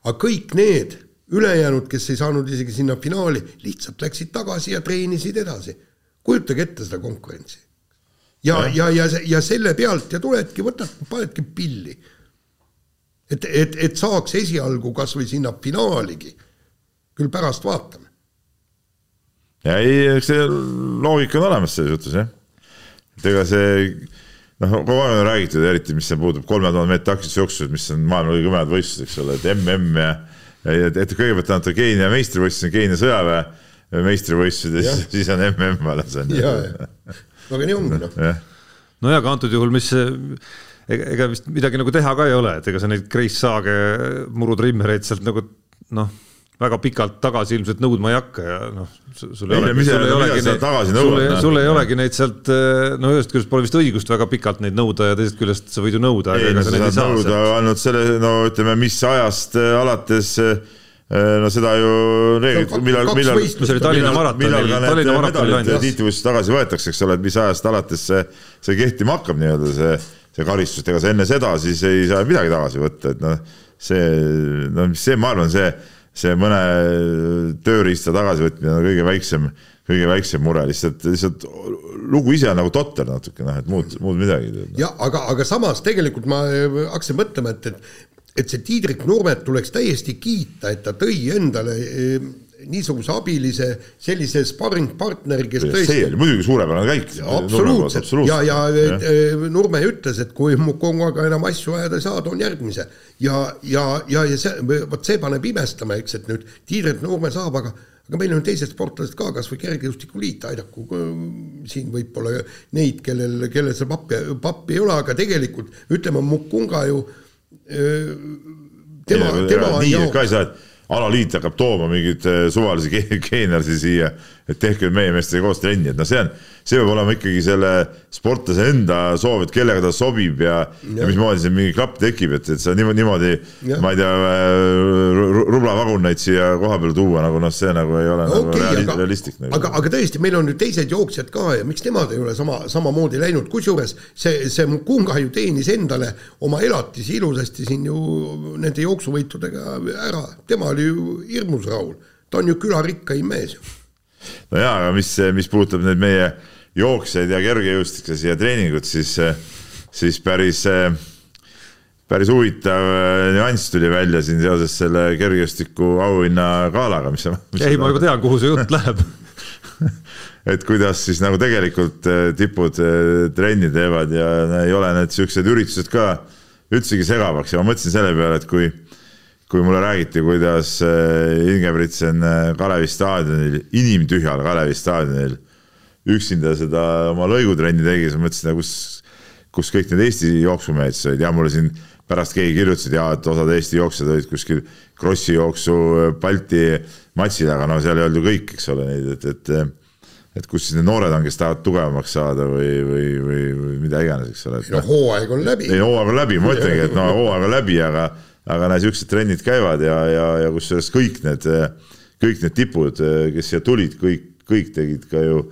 aga kõik need ülejäänud, kes ei saanud isegi sinna finaali, lihtsalt läksid tagasi ja treenisid edasi. kujutage ette seda konkurentsi. ja, ja, ja, ja, ja selle pealt ja tuledki, võtad, panedki pilli. et, et, et saaks esialgu kas või sinna finaaligi. küll pärast vaatame. Ja ei, eks see loogika on olemas selles jutus jah et ega see noh, kogu aeg on räägitud, eriti mis puudutab kolme tuhande meetri taktikalist jooksu, mis on maailma kõige kõvemad võistlused, eks ole, et MM ja et, et kõigepealt on Keenia meistrivõistlused, Keenia sõjaväe meistrivõistlused ja siis, siis on MM alles on ju. aga nii ongi noh. nojah, aga antud juhul, mis ega vist midagi nagu teha ka ei ole, et ega sa neid Grace Saage murutrimmereid sealt nagu noh väga pikalt tagasi ilmselt nõudma ei hakka ja noh, sul ei olegi, sul ei olegi neid, sul ei, sul ei olegi neid sealt, no ühest küljest pole vist õigust väga pikalt neid nõuda ja teisest küljest sa võid ju nõuda. ei, no sa saad saa nõuda ainult selle, no ütleme, mis ajast eh, alates eh, no seda ju reeglit, millal, millal, millal, millal ka need medalid tiitlivõistlused tagasi võetakse, eks ole, et mis ajast alates see, see kehtima hakkab nii-öelda see, see karistus, ega sa enne seda siis ei saa midagi tagasi võtta, et noh, see, no see, ma arvan, see see mõne tööriista tagasivõtmine on kõige väiksem, kõige väiksem mure, lihtsalt, lihtsalt lugu ise on nagu totter natuke noh, et muud, muud midagi. jah, aga, aga samas tegelikult ma hakkasin mõtlema, et, et et see Tiidrik Nurmet tuleks täiesti kiita, et ta tõi endale niisuguse abilise, sellise sparringpartneri, kes tõesti see oli muidugi suurepärane käik. absoluutselt, ja, ja, ja eh, Nurme ütles, et kui Mukongaga enam asju ajada ei saa, toon järgmise. ja, ja, ja, ja see, vot see paneb imestama, eks, et nüüd Tiiret Nurme saab, aga aga meil on teised sportlased ka, kas või Kergejõustikuliit, aidaku, siin võib-olla neid, kellel, kellel see pappi, pappi ei ole, aga tegelikult ütleme, Mukunga ju eh, tema, tema nii jaoks... ka ei saa, et alaliit hakkab tooma mingeid eh, suvalisi geenersi siia, et tehke meie meestega koos trenni, et noh, see on, see peab olema ikkagi selle sportlase enda soov, et kellega ta sobib ja, ja., ja mismoodi see mingi klapp tekib, et, et sa niimoodi, niimoodi, ma ei tea, äh, rublavaguneid siia koha peale tuua, nagu noh, see nagu ei ole no, nagu okay, reali, aga, realistlik nagu.. aga, aga tõesti, meil on nüüd teised jooksjad ka ja miks nemad ei ole sama, samamoodi läinud, kusjuures see, see Mukunga ju teenis endale oma elatisi ilusasti siin ju nende jooksuvõitudega ära, tema oli ju hirmus rahul, ta on ju külarikkaim mees no jaa, aga mis, mis puudutab nüüd meie jooksjaid ja kergejõustiklasi ja treeningut, siis, siis päris, päris huvitav nüanss tuli välja siin seoses selle kergejõustiku auhinnagalaga, mis, mis. ei, ma juba tean, kuhu see jutt läheb. Et kuidas siis nagu tegelikult äh, tipud äh, trenni teevad ja ei ole need siuksed üritused ka üldsegi segavaks. Ja ma mõtlesin selle peale, et kui, kui mulle räägiti, kuidas äh, Ingebritsen Kalevi staadionil, inimtühjal Kalevi staadionil üksinda seda oma lõigutrenni tegi, siis ma mõtlesin, kus, kus kõik need Eesti jooksumehed siis olid ja mulle siin pärast keegi kirjutas, et jaa, et osad Eesti jooksjad olid kuskil Krossi jooksu Balti matšil, aga no seal ei olnud ju kõik, eks ole, neid, et, et et kus siis need noored on, kes tahavad tugevamaks saada või, või, või, või mida iganes, eks ole. no hooaeg on läbi. ei, hooaeg on läbi, ma ütlengi, et no hooaeg on läbi, aga, aga näe, siuksed trennid käivad ja, ja, ja kusjuures kõik need, kõik need tipud, kes siia tulid, kõik, kõik tegid ka ju,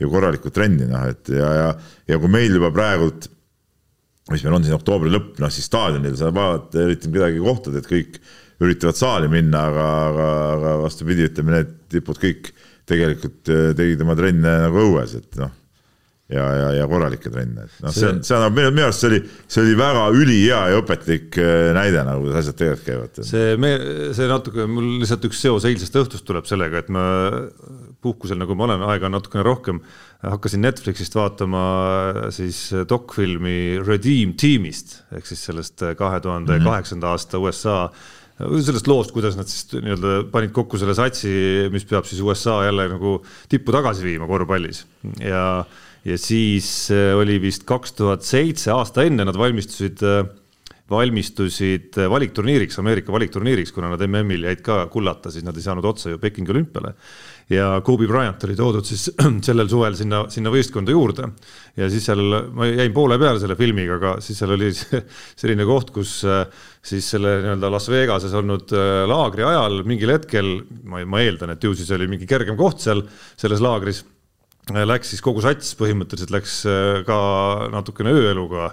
ju korralikku trenni, noh, et ja, ja, ja kui meil juba praegult mis meil on siin oktoobri lõpp, noh siis staadionil sa vaatad, üritame kedagi kohtada, et kõik üritavad saali minna, aga, aga, aga vastupidi, ütleme need tipud kõik tegelikult äh, tegid oma trenne nagu õues, et noh ja, ja, ja korralikke trenne, et noh, see on, see on minu, arust see oli, see oli väga ülihea ja õpetlik äh, näide nagu, kuidas asjad tegelikult käivad. see, me, see natuke, mul lihtsalt üks seos eilsest õhtust tuleb sellega, et ma puhkusel, nagu ma olen, aega on natukene rohkem, hakkasin Netflixist vaatama siis dokfilmi Redeem tiimist ehk siis sellest kahe tuhande kaheksanda aasta USA sellest loost, kuidas nad siis nii-öelda panid kokku selle satsi, mis peab siis USA jälle nagu tippu tagasi viima korvpallis ja, ja siis äh, oli vist kaks tuhat seitse aasta enne nad valmistusid äh, valmistusid valikturniiriks, Ameerika valikturniiriks, kuna nad MM-il jäid ka kullata, siis nad ei saanud otsa ju Pekingi olümpiale ja Kobe Bryant oli toodud siis sellel suvel sinna, sinna võistkonda juurde. ja siis seal, ma jäin poole peale selle filmiga, aga siis seal oli selline koht, kus äh, siis selle nii-öelda Las Vegases olnud äh, laagri ajal mingil hetkel, ma, ma eeldan, et ju siis oli mingi kergem koht seal selles laagris, äh, läks siis kogu sats põhimõtteliselt läks ka natukene ööeluga,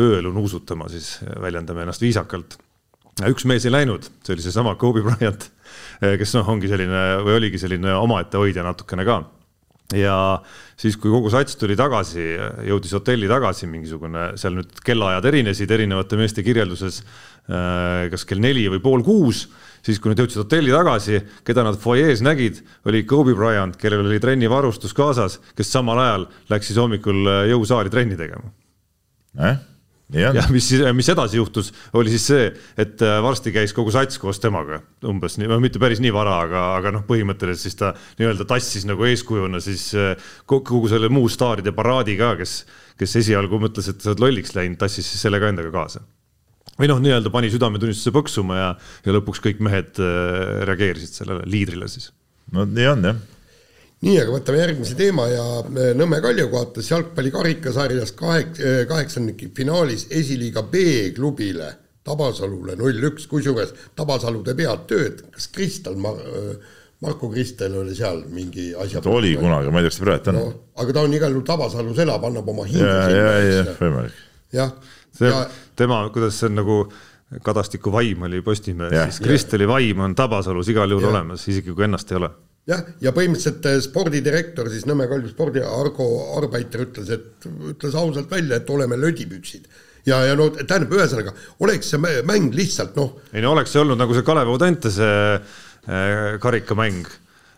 ööelu nuusutama siis, väljendame ennast viisakalt. üks mees ei läinud, see oli seesama Kobe Bryant Eh, kes noh, ongi selline või oligi selline omaette hoidja natukene ka ja siis, kui kogu sats tuli tagasi, jõudis hotelli tagasi, mingisugune seal nüüd kellaajad erinesid erinevate meeste kirjelduses. Kas kell neli või pool kuus, siis kui nad jõudsid hotelli tagasi, keda nad fuajees nägid, oli Kobe Bryant, kellel oli trennivarustus kaasas, kes samal ajal läks siis hommikul eh, jõusaali trenni tegema eh?. ja mis, mis edasi juhtus, oli siis see, et äh, varsti käis kogu sats koos temaga umbes nii, mitte päris nii vara, aga, aga noh, põhimõtteliselt siis ta nii-öelda tassis nagu eeskujuna siis äh, kogu selle muu staaride paraadi ka, kes, kes esialgu mõtles, et sa oled lolliks läinud, tassis siis selle ka endaga kaasa. Või noh, nii-öelda pani südametunnistuse põksuma ja, ja lõpuks kõik mehed äh, reageerisid sellele liidrile siis. no nii on jah nii, aga võtame järgmise teema ja äh, Nõmme Kalju kaotas jalgpalli karikasarjas kahek-, äh, kaheksandiki finaalis esiliiga B-klubile Tabasalule null-üks, kusjuures Tabasalu teeb head tööd, kas Kristal Mar-, Marko Kristel oli seal mingi asja ta oli kunagi, ma ei tea, kas ta praegu on no,. aga ta on igal juhul Tabasalus elab, annab oma hinge ja, ja, ja, võimalik. jah. Ja... tema, kuidas see on nagu Kadastiku vaim oli Postimehes, siis Kristeli vaim on Tabasalus igal juhul ja. olemas, isegi kui ennast ei ole jah, ja põhimõtteliselt eh, spordidirektor siis Nõmme Kalju spordi, Argo Arbeiter ütles, et ütles ausalt välja, et oleme lödipüksid ja, ja no tähendab, ühesõnaga oleks see mäng lihtsalt noh. ei no oleks see olnud nagu see Kalev Audentese äh, karikamäng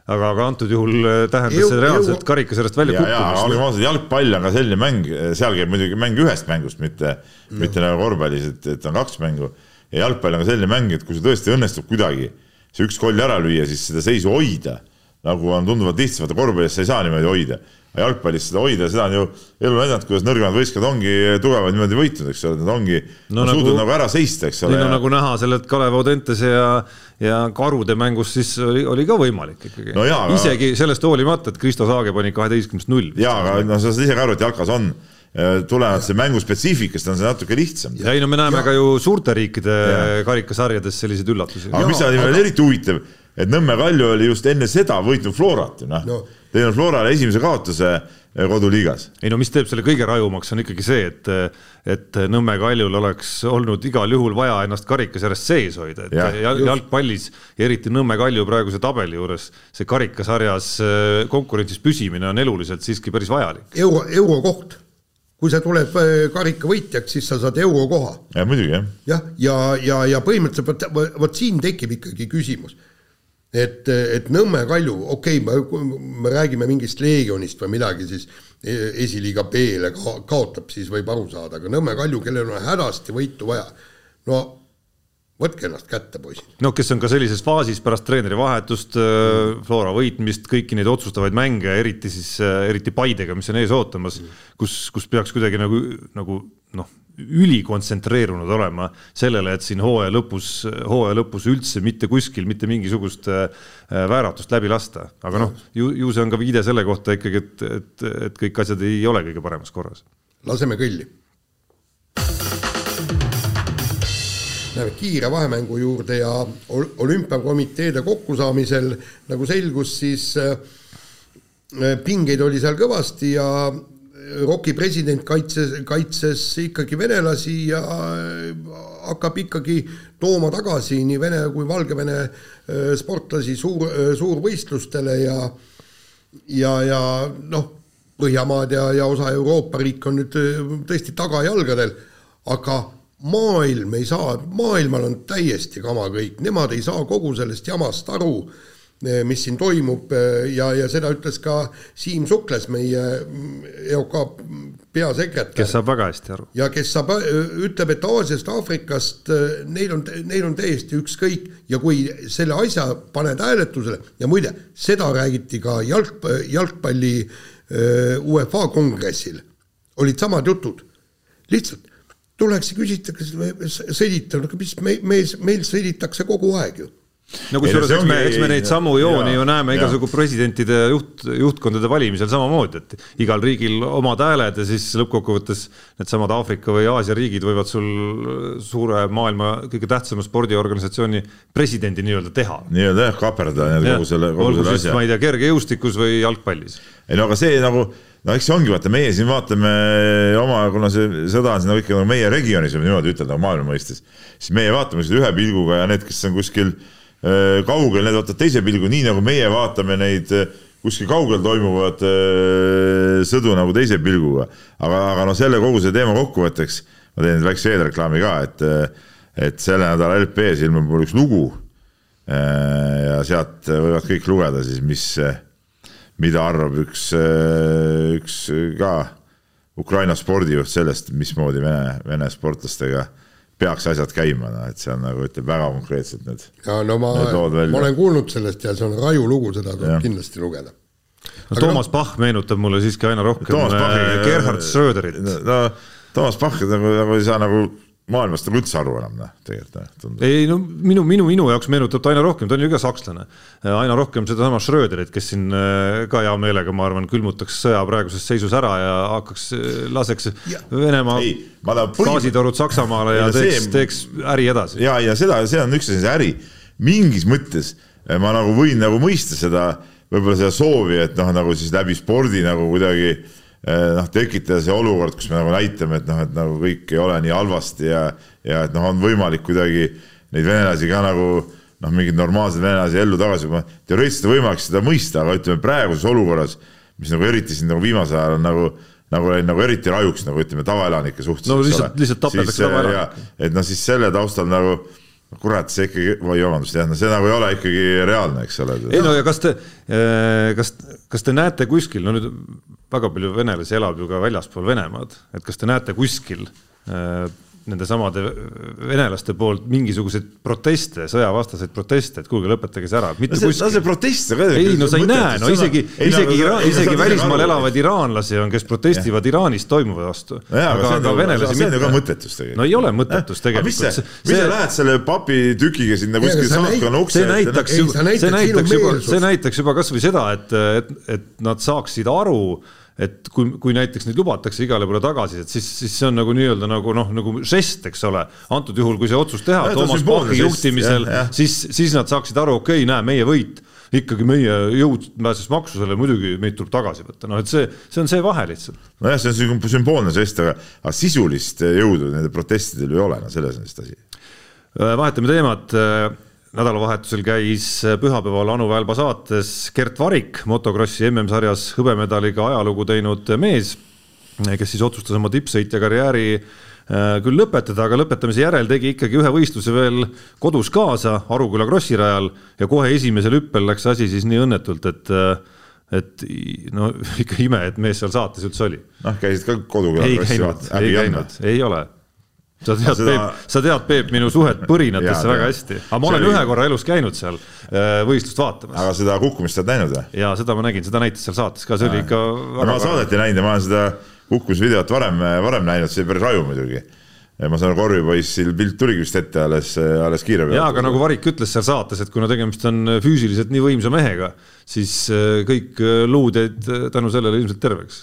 aga, aga antud juhul eh, tähendas see reaalselt karika sellest välja kukkumist. olgem ausad, jalgpall on ka selline mäng, seal käib muidugi mäng ühest mängust, mitte no., mitte nagu korvpallis, et, et on kaks mängu. ja jalgpall on ka selline mäng, et kui see tõesti õnnestub kuidagi see üks koll ära lüüa, siis seda seisu hoida nagu on tunduvalt lihtsam, vaata korvpallis sa ei saa niimoodi hoida. aga jalgpallis seda hoida, seda on ju elu näidanud, kuidas nõrgemad võistkond ongi tugevad niimoodi võitnud, eks ole, nad ongi no, nagu, suutnud nagu ära seista, eks ole. nii ja... nagu näha sellelt Kalev Audentese ja, ja Karude mängust, siis oli, oli ka võimalik ikkagi no. Aga... isegi sellest hoolimata, et Kristo Saage pani kaheteistkümnest null. jaa, aga noh, sa saad ise ka aru, et jalkas on tulenevalt see mängu spetsiifikast on see natuke lihtsam. ja ei no me näeme ja. ka ju suurte riikide ja. karikasarjades selliseid üllatusi. aga ja, mis on aga... eriti huvitav et Nõmme Kalju oli just enne seda võitnud Florat ju noh no., teinud Florale esimese kaotuse eh, koduliigas. ei no mis teeb selle kõige rajumaks, on ikkagi see, et, et Nõmme Kaljul oleks olnud igal juhul vaja ennast karikasarjast sees hoida, et ja, jalgpallis ja eriti Nõmme Kalju praeguse tabeli juures see karikasarjas eh, konkurentsis püsimine on eluliselt siiski päris vajalik. euro, eurokoht kui sa tuled eh, karika võitjaks, siis sa saad eurokoha. ja muidugi jah. jah, ja, ja, ja, ja põhimõtteliselt vot, vot siin tekib ikkagi küsimus et, et Nõmme Kalju, okei okay,, me, me räägime mingist Leegionist või midagi, siis e-, esiliiga B-le ka, kaotab, siis võib aru saada, aga Nõmme Kalju, kellel on hädasti võitu vaja, no võtke ennast kätte, poisid. no kes on ka sellises faasis pärast treeneri vahetust mm., Flora võitmist, kõiki neid otsustavaid mänge, eriti siis, äh, eriti Paidega, mis on ees ootamas mm., kus, kus peaks kuidagi nagu, nagu noh, ülikontsentreerunud olema sellele, et siin hooaja lõpus, hooaja lõpus üldse mitte kuskil mitte mingisugust äh, vääratust läbi lasta, aga noh, ju, ju see on ka viide selle kohta ikkagi, et, et, et kõik asjad ei ole kõige paremas korras. laseme kõlli Läheme kiire vahemängu juurde ja olümpiakomiteede kokkusaamisel nagu selgus, siis äh, pingeid oli seal kõvasti ja ROK-i president kaitses, kaitses ikkagi venelasi ja äh, hakkab ikkagi tooma tagasi nii Vene kui Valgevene äh, sportlasi suur, suurvõistlustele ja ja, ja noh, Põhjamaad ja, ja osa Euroopa riike on nüüd tõesti tagajalgadel, aga maailm ei saa, maailmal on täiesti kama kõik, nemad ei saa kogu sellest jamast aru, mis siin toimub eh, ja, ja seda ütles ka Siim Sukles, meie mm, EOK peasekretär. kes saab väga hästi aru. ja kes saab, eh, ütleb, et Aasiast, Aafrikast neil on, neil on täiesti ükskõik ja kui selle asja paned hääletusele ja muide, seda räägiti ka jalg, jalgpalli UEFA kongressil, olid samad jutud, lihtsalt tuleks ja küsitakse, sõditab, aga mis me, me, meil sõditakse kogu aeg ju no kusjuures eks me, eks me neid samu jooni ju näeme ja. igasugu presidentide juht, juhtkondade valimisel samamoodi, et igal riigil omad hääled ja siis lõppkokkuvõttes needsamad Aafrika või Aasia riigid võivad sul suure maailma kõige tähtsama spordiorganisatsiooni presidendi nii-öelda teha. nii-öelda jah, kaperdada kogu selle, kogu selle asja. ma ei tea, kergejõustikus või jalgpallis. ei no aga see nagu no eks see ongi, vaata, meie siin vaatame oma, kuna see sõda on siin nagu ikka nagu meie regioonis, niimoodi ütelda maailma mõistes, siis meie vaatame seda ühe pilguga ja need, kes on kuskil äh, kaugel, need vaatavad teise pilgu, nii nagu meie vaatame neid äh, kuskil kaugel toimuvad äh, sõdu nagu teise pilguga. aga, aga noh, selle kogu selle teema kokkuvõtteks ma teen väikse eelreklaami ka, et, et selle nädala LP-s ilmub mul üks lugu. ja sealt võivad kõik lugeda siis, mis mida arvab üks, üks ka Ukraina spordijuht sellest, mismoodi Vene, Vene sportlastega peaks asjad käima, noh et see on nagu ütleb väga konkreetselt need. ja no ma, ma olen kuulnud sellest ja see on raju lugu, seda tuleb kindlasti lugeda. no Toomas no, Pahh meenutab mulle siiski aina rohkem äh, Gerhard Schröderit. no Toomas Pahh nagu, nagu ei saa nagu maailmast nagu üldse aru enam, noh, tegelikult tundub. ei no minu, minu, minu jaoks meenutab ta aina rohkem, ta on ju ka sakslane, aina rohkem sedasama Schröderit, kes siin äh, ka hea meelega, ma arvan, külmutaks sõja praeguses seisus ära ja hakkaks, äh, laseks ja. Venemaa gaasitorud Saksamaale ja, ja teeks teeks äri edasi. ja, ja seda, see on üks asi, äri, mingis mõttes äh, ma nagu võin nagu mõista seda, võib-olla seda soovi, et noh, nagu siis läbi spordi nagu kuidagi noh, tekitada see olukord, kus me nagu näitame, et noh, et nagu kõik ei ole nii halvasti ja, ja et noh, on võimalik kuidagi neid venelasi ka nagu noh, mingeid normaalseid venelasi ellu tagasi, teoreetiliselt on võimalik seda mõista, aga ütleme praeguses olukorras, mis nagu eriti siin nagu viimasel ajal on nagu nagu läinud nagu eriti rajuks nagu ütleme tavaelanike suhtes. no lihtsalt, lihtsalt tapetakse tavaelanikke. et noh, siis selle taustal nagu kurat, see ikkagi, oi vabandust, jah, no see nagu ei ole ikkagi reaalne, eks ole. ei no ja kas te, eh, kas, kas te näete kuskil, no nüüd väga palju venelasi elab ju ka väljaspool Venemaad, et kas te näete kuskil äh, nendesamade venelaste poolt mingisuguseid proteste, sõjavastaseid proteste, et kuulge, lõpetage see ära, mitte no see, kuskil. see protest. ei no sa ei näe, no isegi, isegi, isegi välismaal elavaid iraanlasi on, kes protestivad. Iraanis toimuva vastu. aga, aga venelasi mitte. see on ju ka mõttetus tegelikult. no ei ole mõttetus tegelikult. mis sa, lähed selle papitükiga sinna kuskil saatkonna ukse ette? see näitaks ju, see näitaks juba, see näitaks juba kasvõi seda, et, et, et nad saaksid aru et kui, kui näiteks neid lubatakse igale poole tagasi, et siis, siis see on nagu nii-öelda nagu noh, nagu žest, eks ole. antud juhul, kui see otsus teha ja, Toomas Pachi juhtimisel, siis, siis nad saaksid aru, okei okay,, näe, meie võit ikkagi meie jõud pääses maksusele, muidugi meid tuleb tagasi võtta, noh et see, see on see vahe lihtsalt. nojah, see on sümboolne žest, aga, aga sisulist jõudu nendel protestidel ei ole, no selles on vist asi. vahetame teemat nädalavahetusel käis pühapäeval Anu Välba saates Gert Varik, motokrossi MM-sarjas hõbemedaliga ajalugu teinud mees. kes siis otsustas oma tippsõitja karjääri äh, küll lõpetada, aga lõpetamise järel tegi ikkagi ühe võistluse veel kodus kaasa Aruküla Krossi rajal ja kohe esimesel hüppel läks asi siis nii õnnetult, et et no ikka ime, et mees seal saates üldse oli. noh, käisid ka koduküla ei käinud, ei käinud, ei ole sa tead seda..., Peep, sa tead, Peep, minu suhet põrinatesse väga hästi, aga ma olen oli... ühe korra elus käinud seal võistlust vaatamas. aga seda kukkumist sa oled näinud või? ja seda ma nägin, seda näitas seal saates ka, see oli ikka. ma saadet ei näinud ja ma olen seda kukkumisvideot varem, varem näinud, see oli päris raju muidugi ja ma saan aru, korvpoissil pilt tuligi vist ette alles, alles kiire peale. jaa, aga nagu Varik ütles seal saates, et kuna tegemist on füüsiliselt nii võimsa mehega, siis äh, kõik äh, luud jäid äh, tänu sellele ilmselt terveks.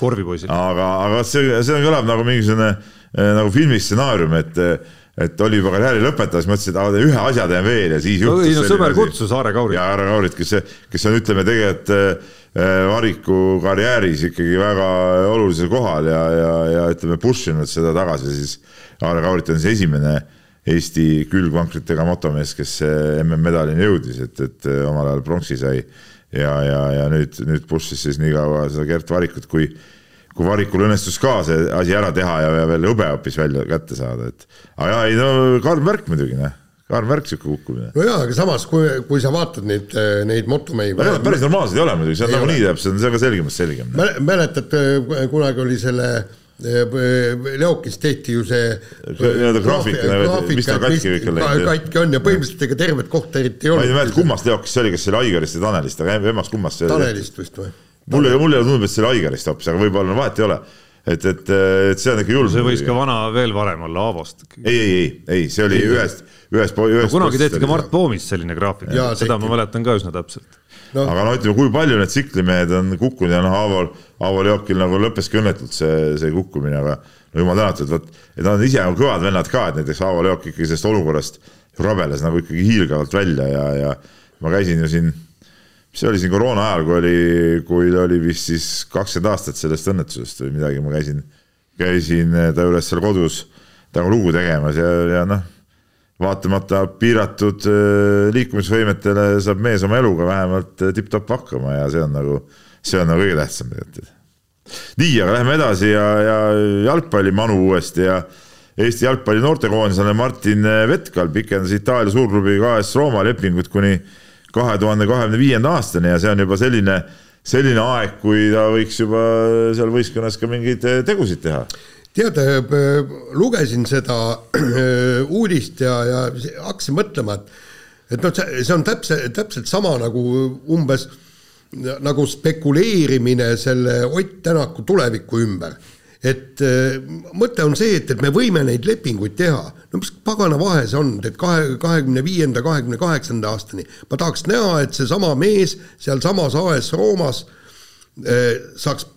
korvipoisil. aga, aga see, see kõlab nagu mingisugune nagu filmi stsenaarium, et et oli juba karjääri lõpetamas, mõtlesin, et ühe asja teen veel ja siis juhtus. ei no sõber kutsus Aare Kaurit. ja Aare Kaurit, kes, kes on, ütleme tegelikult Variku karjääris ikkagi väga olulisel kohal ja, ja, ja ütleme, push inud seda tagasi siis Aare Kaurit on siis esimene Eesti külgvankritega motomees, kes MM-medalini jõudis, et, et omal ajal pronksi sai. ja, ja, ja nüüd, nüüd push'is siis nii kaua seda Gert Varikut, kui, kui Varikul õnnestus ka see asi ära teha ja, ja veel hõbe hoopis välja kätte saada, et. aga jaa, ei no Karl Märk muidugi, noh Karl Märk sihuke kukkumine. no jaa, aga samas, kui, kui sa vaatad neid, neid motomehi. päris normaalsed ei ole muidugi, see on nagunii täpselt, see on ka selgemast selgem. mäletad, kunagi oli selle Leokis tehti ju see nii-öelda graafik, mis tal katki kõik on läinud. katki on ja põhimõtteliselt ega tervet kohta eriti ei olnud. ma ei mäleta, kummast Leokis see oli, kas see oli Aigarist või Tanelist, aga emast kummast see oli? Tanelist vist või? Mulle, mulle tundub, et see oli Aigarist hoopis, aga võib-olla vahet ei ole et, et, et see on ikka julm. see võis ka vana veel varem olla Aavost. ei, ei, ei, ei, see oli ühest, ühest, ühest. No, kunagi tehti ka Mart Poomist selline graafik, seda ma mäletan ka üsna täpselt no.. aga no ütleme, kui palju need tsiklimehed on kukkunud ja noh, Aaval, Aaval Jookil nagu lõppeski õnnetult see, see kukkumine, aga no jumal tänatud, vot, et nad on ise nagu kõvad vennad ka, et näiteks Aaval Jook ikkagi sellest olukorrast rabeles nagu ikkagi hiilgavalt välja ja, ja ma käisin ju siin, mis see oli siin koroona ajal, kui oli, kui oli vist siis kakskümmend aastat sellest õnnetusest või midagi, ma käisin, käisin ta juures seal kodus temaga lugu tegemas ja, ja noh vaatamata piiratud äh, liikumisvõimetele saab mees oma eluga vähemalt äh, tipp-topp hakkama ja see on nagu, see on nagu kõige tähtsam tegelikult. nii, aga lähme edasi ja, ja jalgpallimanu uuesti ja Eesti jalgpalli noortekoondisele Martin Vetkal pikendas Itaalia suurklubiga AS Rooma lepingut kuni kahe tuhande kahekümne viienda aastani ja see on juba selline, selline aeg, kui ta võiks juba seal võistkonnas ka mingeid tegusid teha tead, äh, lugesin seda äh, uudist ja, ja hakkasin mõtlema, et et noh, see on täpselt, täpselt sama nagu umbes nagu spekuleerimine selle Ott Tänaku tuleviku ümber. Et äh, mõte on see, et, et me võime neid lepinguid teha, no mis pagana vahe see on, et kahe, kahekümne viienda, kahekümne kaheksanda aastani ma tahaks näha, et seesama mees sealsamas AS Roomas äh, saaks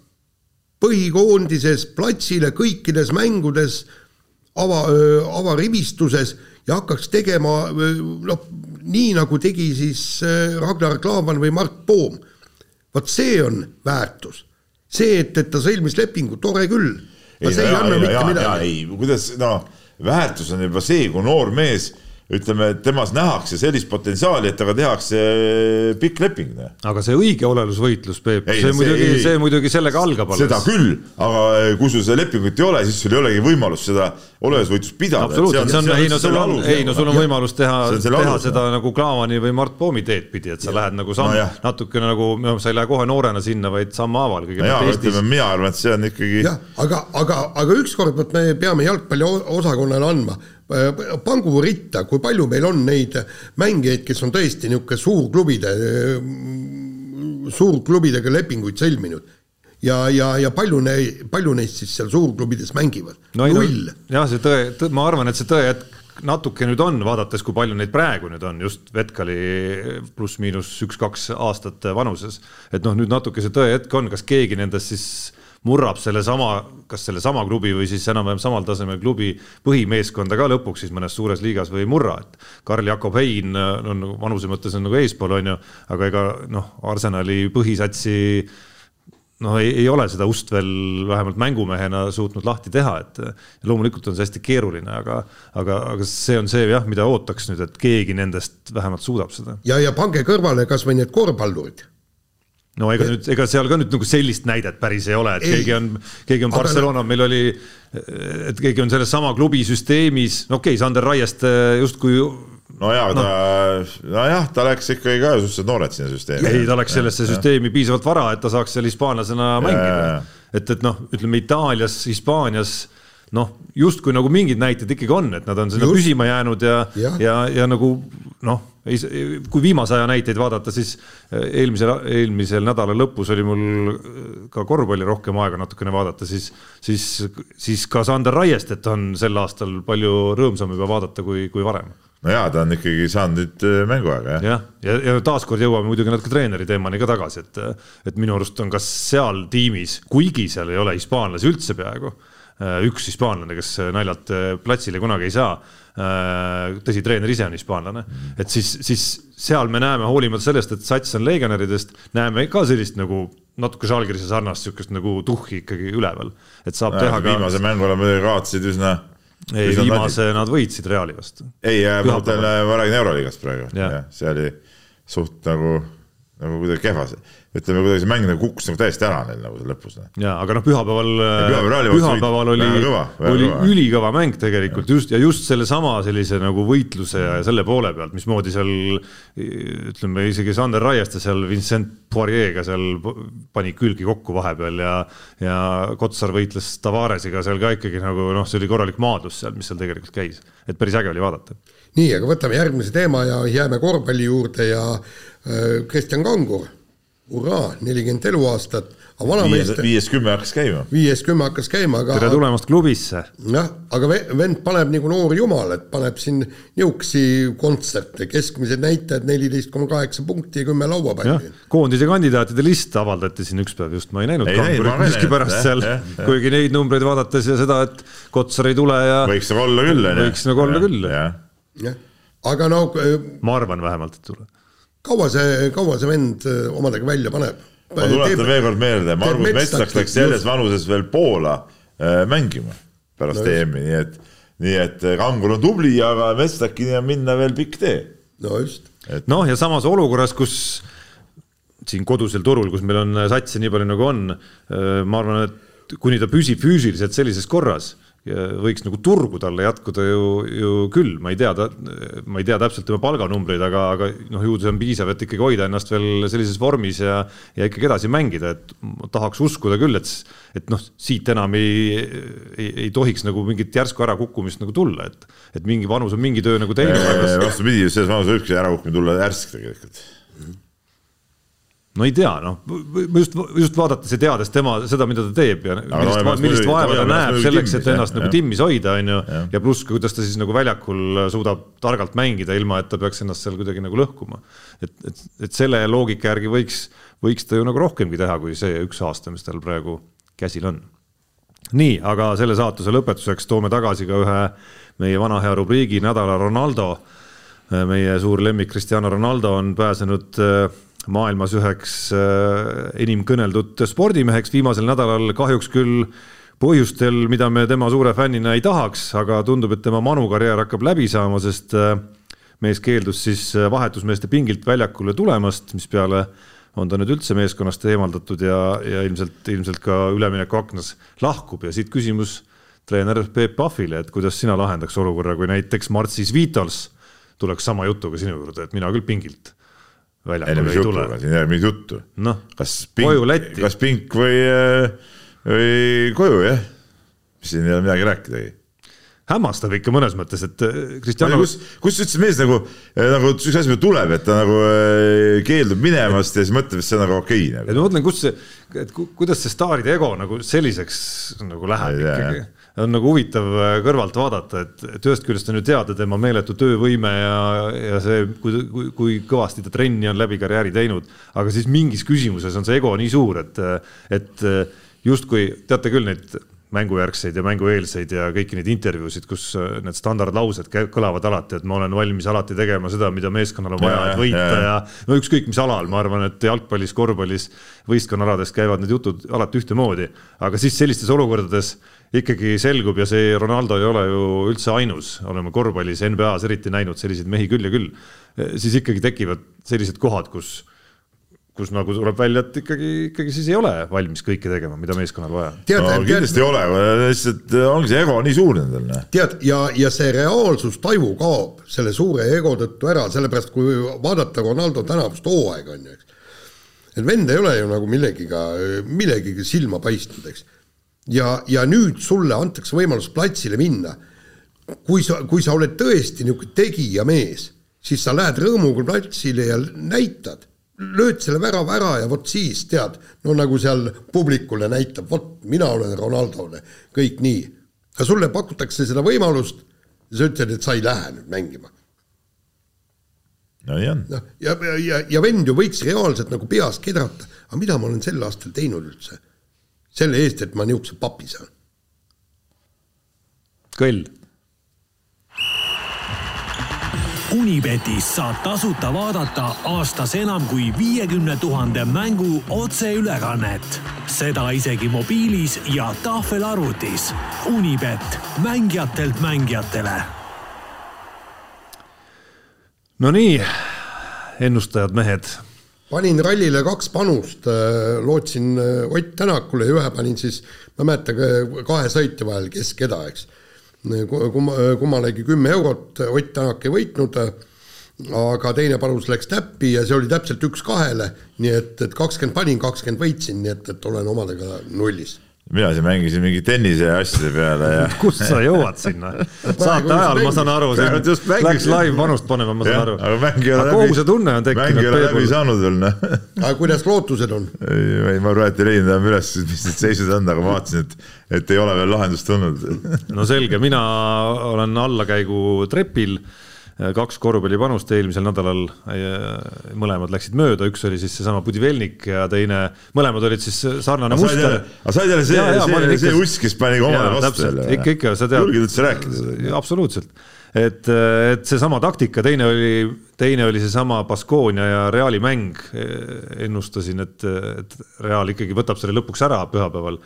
põhikoondises platsile kõikides mängudes ava, avarivistuses ja hakkaks tegema noh, nii nagu tegi siis Ragnar Klavan või Mart Poom. vot see on väärtus. See, et, et ta sõlmis lepingu, tore küll. ei, see ei, midagi. ei, kuidas, no väärtus on juba see, kui noor mees ütleme, temas nähakse sellist potentsiaali, et temaga tehakse eh, pikk leping. Noh. aga see õigeolelusvõitlus, Peep, see, see muidugi, see muidugi sellega algab alles. seda küll, aga eh, kui sul seda lepingut ei ole, siis sul ei olegi võimalust seda olelusvõitlust pidada. absoluutselt, see on, ei no sul on, ei no sul on võimalus teha, teha alus, seda jah. nagu Klaavani või Mart Poomi teed pidi, et sa ja. lähed nagu samm no,, natukene nagu, no sa ei lähe kohe noorena sinna, vaid sammhaaval kõigepealt Eestis. mina arvan, et see on ikkagi. jah, aga, aga, aga ükskord me peame jalgpalliosakonnale andma pangu ritta, kui palju meil on neid mängijaid, kes on tõesti niisugune suurklubide, suurklubidega lepinguid sõlminud ja, ja, ja palju ne-, palju neist siis seal suurklubides mängivad no,? null. jah, see tõe, tõe, ma arvan, et see tõejätk natuke nüüd on, vaadates, kui palju neid praegu nüüd on, just Vetkali pluss-miinus üks-kaks aastat vanuses. et noh, nüüd natuke see tõehetk on, kas keegi nendest siis murrab sellesama, kas sellesama klubi või siis enam-vähem samal tasemel klubi põhimeeskonda ka lõpuks siis mõnes suures liigas või ei murra, et Karl-Jakob Hein on nagu vanuse mõttes on nagu eespool, on ju, aga ega noh, Arsenali põhisatsi noh, ei ole seda ust veel vähemalt mängumehena suutnud lahti teha, et loomulikult on see hästi keeruline, aga, aga, aga see on see jah, mida ootaks nüüd, et keegi nendest vähemalt suudab seda. ja, ja pange kõrvale kasvõi need korvpallurid no ega nüüd, ega seal ka nüüd nagu sellist näidet päris ei ole, et ei. keegi on, keegi on Barcelona, meil oli, et keegi on selles sama klubi süsteemis, no okei okay,, Sander Raiest äh, justkui nojah no., ta, nojah, ta läks ikkagi ka suhteliselt noorelt sinna süsteemi. ei, ta läks sellesse süsteemi piisavalt vara, et ta saaks seal hispaanlasena mängida. et, et noh, ütleme Itaalias, Hispaanias noh, justkui nagu mingid näited ikkagi on, et nad on sinna püsima jäänud ja, ja, ja, ja nagu noh, kui viimase aja näiteid vaadata, siis eh, eelmisel, eelmisel nädala lõpus oli mul eh, ka korvpalli rohkem aega natukene vaadata, siis, siis, siis ka Sander Raiestet on sel aastal palju rõõmsam juba vaadata kui, kui varem. No jaa, ta on ikkagi saanud nüüd eh, mänguaega, jah. jah, ja, ja, taaskord jõuame muidugi natuke treeneri teemani ka tagasi, et, et minu arust on ka seal tiimis, kuigi seal ei ole hispaanlasi üldse peaaegu üks hispaanlane, kes naljalt äh, platsile kunagi ei saa. Äh, tõsi, treener ise on hispaanlane, et siis, siis seal me näeme, hoolimata sellest, et sats on legionäridest, näeme ka sellist nagu natuke Žalgirise sarnast sihukest nagu tuhhi ikkagi üleval, et saab ja, teha ka. viimase mängu muidugi kaotasid üsna. ei, viimase nad võitsid Reali vastu. ei, ma mõtlen, ma räägin Euroliigast praegu, see oli suht nagu, nagu kuidagi kehva ütleme kuidagi see mäng nagu kukkus nagu täiesti ära neil nagu seal lõpus. Noh. ja aga noh, pühapäeval, pühapäeval, pühapäeval oli, oli kõva. ülikõva mäng tegelikult ja. just ja just sellesama sellise nagu võitluse ja selle poole pealt, mismoodi seal ütleme isegi Sander Raieste seal Vincent Poirier'ga seal pani külgi kokku vahepeal ja ja Kotsar võitles Tavaresiga seal ka ikkagi nagu noh, see oli korralik maadlus seal, mis seal tegelikult käis, et päris äge oli vaadata. nii, aga võtame järgmise teema ja jääme korvpalli juurde ja äh, Kristjan Kangur hurraa, nelikümmend eluaastat, aga vanameeste viies kümme hakkas käima. viies kümme hakkas käima, aga tere tulemast klubisse! jah, aga vend paneb nagu noor jumal, et paneb siin nihukesi kontserte, keskmised näitajad neliteist koma kaheksa punkti ja kümme lauapalli. koondise kandidaatide list avaldati siin üks päev just, ma ei näinud kangurit miskipärast seal, kuigi neid numbreid vaadates ja seda, et Kotsar ei tule ja võiks nagu olla küll, on ju. võiks nagu olla küll. jah, aga no ma arvan vähemalt, et tuleb kaua see, kaua see vend äh, omadega välja paneb? ma tuletan veel kord meelde, Margus Metsaks läks selles vanuses veel Poola äh, mängima pärast no, EM-i, nii et, nii et äh, Kangur on tubli, aga Metsakini on minna veel pikk tee. no just et.... noh, ja samas olukorras, kus siin kodusel turul, kus meil on satsi nii palju nagu on, ma arvan, et kuni ta püsib füüsiliselt sellises korras võiks nagu turgu talle jätkuda ju, ju küll, ma ei tea, ma ei tea täpselt tema palganumbreid, aga, aga noh, ju see on piisav, et ikkagi hoida ennast veel sellises vormis ja, ja ikkagi edasi mängida, et tahaks uskuda küll, et, et noh, siit enam ei, ei, ei tohiks nagu mingit järsku ärakukkumist nagu tulla, et, et mingi vanus on mingi töö nagu teinud. vastupidi, selles vanuses võibki ärakukkumine tulla järsk tegelikult no ei tea, noh, just, just vaadates ja teades tema seda, mida ta teeb ja Aga millist, no, millist vaeva ta näeb selleks, et ennast nagu timmis hoida, on ju, ja pluss, kuidas ta siis nagu väljakul suudab targalt mängida, ilma et ta peaks ennast seal kuidagi nagu lõhkuma. et, et, et selle loogika järgi võiks, võiks ta ju nagu rohkemgi teha, kui see üks aasta, mis tal praegu käsil on. nii, aga selle saatuse lõpetuseks toome tagasi ka ühe meie vana hea rubriigi Nädala Ronaldo. meie suur lemmik Cristiano Ronaldo on pääsenud äh, maailmas üheks äh, enim kõneldud spordimeheks. Viimasel nädalal kahjuks küll põhjustel, mida me tema suure fännina ei tahaks, aga tundub, et tema Manu karjäär hakkab läbi saama, sest äh, mees keeldus siis äh, vahetusmeeste pingilt väljakule tulemast, mispeale on ta nüüd üldse meeskonnast eemaldatud ja, ja ilmselt, ilmselt ka üleminekuaknas lahkub. Ja siit küsimus treener Peep Pahvile, et kuidas sina lahendaks olukorra, kui näiteks Marcis Vitols tuleks sama jutuga sinu juurde, et mina küll pingilt väljakule ei, tule. siin ei ole mingit juttu. noh, koju Lätti. kas pink või, äh, või koju jah, siin ei ole midagi rääkidagi hämmastav ikka mõnes mõttes, et. Äh, kus, kus üldse mees nagu, äh, nagu üks asi tuleb, et ta nagu keeldub minemast ja siis mõtleb, et see on nagu okei okay, nagu.. et ma mõtlen, kus see, et kuidas see staaride ego nagu selliseks nagu läheb ikkagi on nagu huvitav äh, kõrvalt vaadata, et, et ühest küljest on ju teada tema meeletu töövõime ja, ja see, kui, kui, kui kõvasti ta trenni on läbi karjääri teinud, aga siis mingis küsimuses on see ego nii suur, et, et justkui teate küll neid mängujärgseid ja mängueelseid ja kõiki neid intervjuusid, kus äh, need standardlaused kõlavad alati, et ma olen valmis alati tegema seda, mida meeskonnal on vaja, et võita ja, ja, no ükskõik mis alal, ma arvan, et jalgpallis, korvpallis, võistkonnaalades käivad need jutud alati ühtemoodi, aga siis sellistes olukordades ikkagi selgub ja see Ronaldo ei ole ju üldse ainus, oleme korvpallis, NBA-s eriti näinud selliseid mehi küll ja küll, siis ikkagi tekivad sellised kohad, kus kus nagu tuleb välja, et ikkagi, ikkagi siis ei ole valmis kõike tegema, mida meeskonnal vaja. no kindlasti ei ole, lihtsalt ongi see ego nii suur nendel. Noh. tead, ja, ja see reaalsustaju kaob selle suure ego tõttu ära, sellepärast kui vaadata Ronaldo tänavust hooaega, on ju, eks. et vend ei ole ju nagu millegiga, millegagi silma paistnud, eks. ja, ja nüüd sulle antakse võimalus platsile minna. kui sa, kui sa oled tõesti niisugune tegija mees, siis sa lähed rõõmuga platsile ja näitad lööd selle värava ära ja vot siis tead, no nagu seal publikule näitab, vot mina olen Ronaldole, kõik nii. aga sulle pakutakse seda võimalust ja sa ütled, et sa ei lähe nüüd mängima. no on. noh, ja, ja, ja, ja vend ju võiks reaalselt nagu peas kedrata, aga mida ma olen sel aastal teinud üldse? selle eest, et ma niisuguse papi saan. kõll Unibetis saab tasuta vaadata aastas enam kui viiekümne tuhande mängu otseülekannet. seda isegi mobiilis ja tahvelarvutis. Unibet, mängijatelt mängijatele. Nonii, ennustajad mehed. panin rallile kaks panust, äh, lootsin äh, Ott Tänakule ja ühe panin siis, ma ei mäleta, kahe sõitja vahel, kes keda, eks kumma, kummalegi kümme eurot, Ott Tänak ei võitnud, aga teine panus läks täppi ja see oli täpselt üks kahele, nii et, et kakskümmend panin, kakskümmend võitsin, nii et, et olen omadega nullis mina siin mängisin mingi tennise asjade peale ja kust sa jõuad sinna? saate ajal, ma saan aru, läks live panust panema, ma saan aru. aga läbi. kohusetunne on tekkinud. mäng ei ole läbi saanud veel, noh. aga kuidas lootused on? ei, ma praegu ei leidnud enam üles, mis need seisud on, aga ma vaatasin, et, et ei ole veel lahendust tulnud. no selge, mina olen allakäigu trepil kaks korvpallipanust eelmisel nädalal, mõlemad läksid mööda, üks oli siis seesama Budivelnik ja teine, mõlemad olid siis sarnane aga muster. aga sa olid jälle see, see, see uss, kes pani omale vastu selle? ikka, ikka, sa tead. julged üldse rääkida? absoluutselt, et, et seesama taktika, teine oli, teine oli seesama Baskonia ja Reali mäng. ennustasin, et, et Real ikkagi võtab selle lõpuks ära pühapäeval.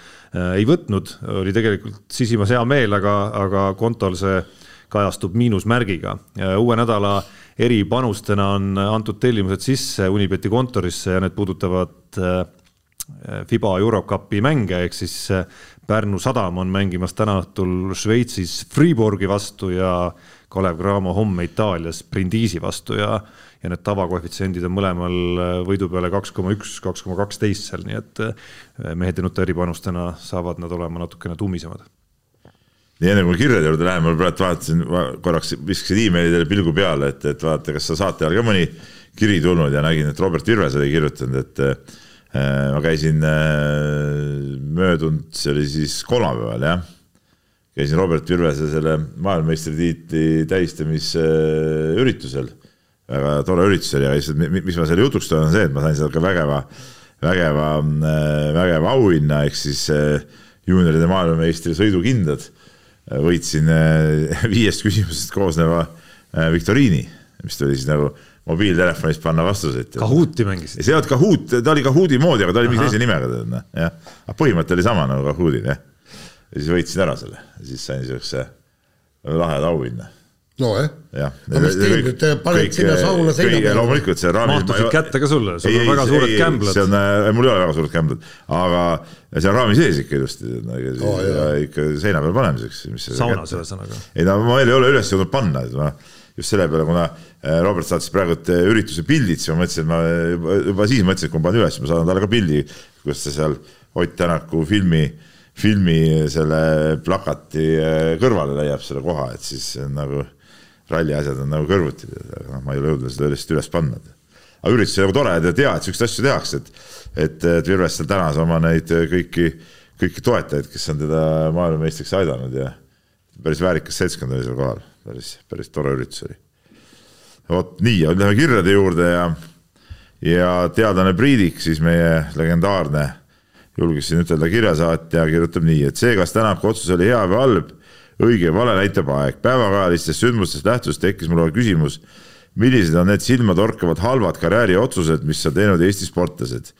ei võtnud, oli tegelikult sisimas hea meel, aga, aga kontol see kajastub miinusmärgiga. uue nädala eripanustena on antud tellimused sisse Unibeti kontorisse ja need puudutavad äh, Fiba Eurocupi mänge, ehk siis äh, Pärnu sadam on mängimas täna õhtul Šveitsis Friborgi vastu ja Kalev Cramo homme Itaalias Brindisi vastu ja, ja need tavakoefitsiendid on mõlemal äh, võidu peale kaks koma üks, kaks koma kaksteist seal, nii et mehed ja nuta eripanustena saavad nad olema natukene tummisemad nii enne kui kirjade juurde läheme, ma praegu vaatasin, korraks viskasin emailidele pilgu peale, et, et vaata, kas sa saate ajal ka mõni kiri tulnud ja nägin, et Robert Virves oli kirjutanud, et äh, ma käisin äh, möödunud, see oli siis kolmapäeval jah, käisin Robert Virvese selle maailmameistritiitli tähistamisüritusel äh,. väga tore üritus oli ja lihtsalt, mis ma selle jutuks toon, on see, et ma sain sealt ka vägeva, vägeva äh,, vägeva auhinna, ehk siis äh, juunioride maailmameistri sõidukindad võitsin äh, viiest küsimusest koosneva äh, viktoriini, mis tuli siis nagu mobiiltelefonist panna vastuseid. Kahuuti mängisid? see ei olnud Kahoot, ta oli Kahooti moodi, aga ta oli mingi teise nimega, tead noh, jah. aga põhimõte oli sama nagu Kahootil, jah. ja siis võitsin ära selle, siis sain niisuguse laheda auhinna nojah jah. no mis teed nüüd, paned sinna sauna seina peale? loomulikult see raami. mahtusid kätte ka sulle, sul on väga suured kämblad. see on, äh, mul ei ole väga suured kämblad, aga see on raami sees ikka ilusti oh,, ikka seina peal panemiseks. saunas ühesõnaga. ei no ma ei ole üles jõudnud panna, et ma just selle peale, kuna äh, Robert saatis praegu ürituse pildid, siis ma mõtlesin, et ma juba, juba siis mõtlesin, et kui ma panen üles, ma saadan talle ka pildi, kus ta seal Ott Tänaku filmi filmi selle plakati kõrvale leiab selle koha, et siis nagu ralli asjad on nagu kõrvuti, aga noh, ma ei ole jõudnud seda lihtsalt üles panna. aga üritus oli nagu tore, et tea, et siukseid asju tehakse, et, et, et Virves seal tänas oma neid kõiki, kõiki toetajaid, kes on teda maailmameistriks aidanud ja päris väärikas seltskond oli seal kohal, päris, päris tore üritus oli. vot nii, ja läheme kirjade juurde ja, ja teadlane Priidik, siis meie legendaarne, julgesin ütelda kirjasaatja, kirjutab nii, et see, kas Tänaku otsus oli hea või halb õige ja vale näitab aeg. päevakajalistest sündmustest lähtudes tekkis mul küsimus, millised on need silmatorkavad halvad karjääriotsused, mis on teinud Eesti sportlased,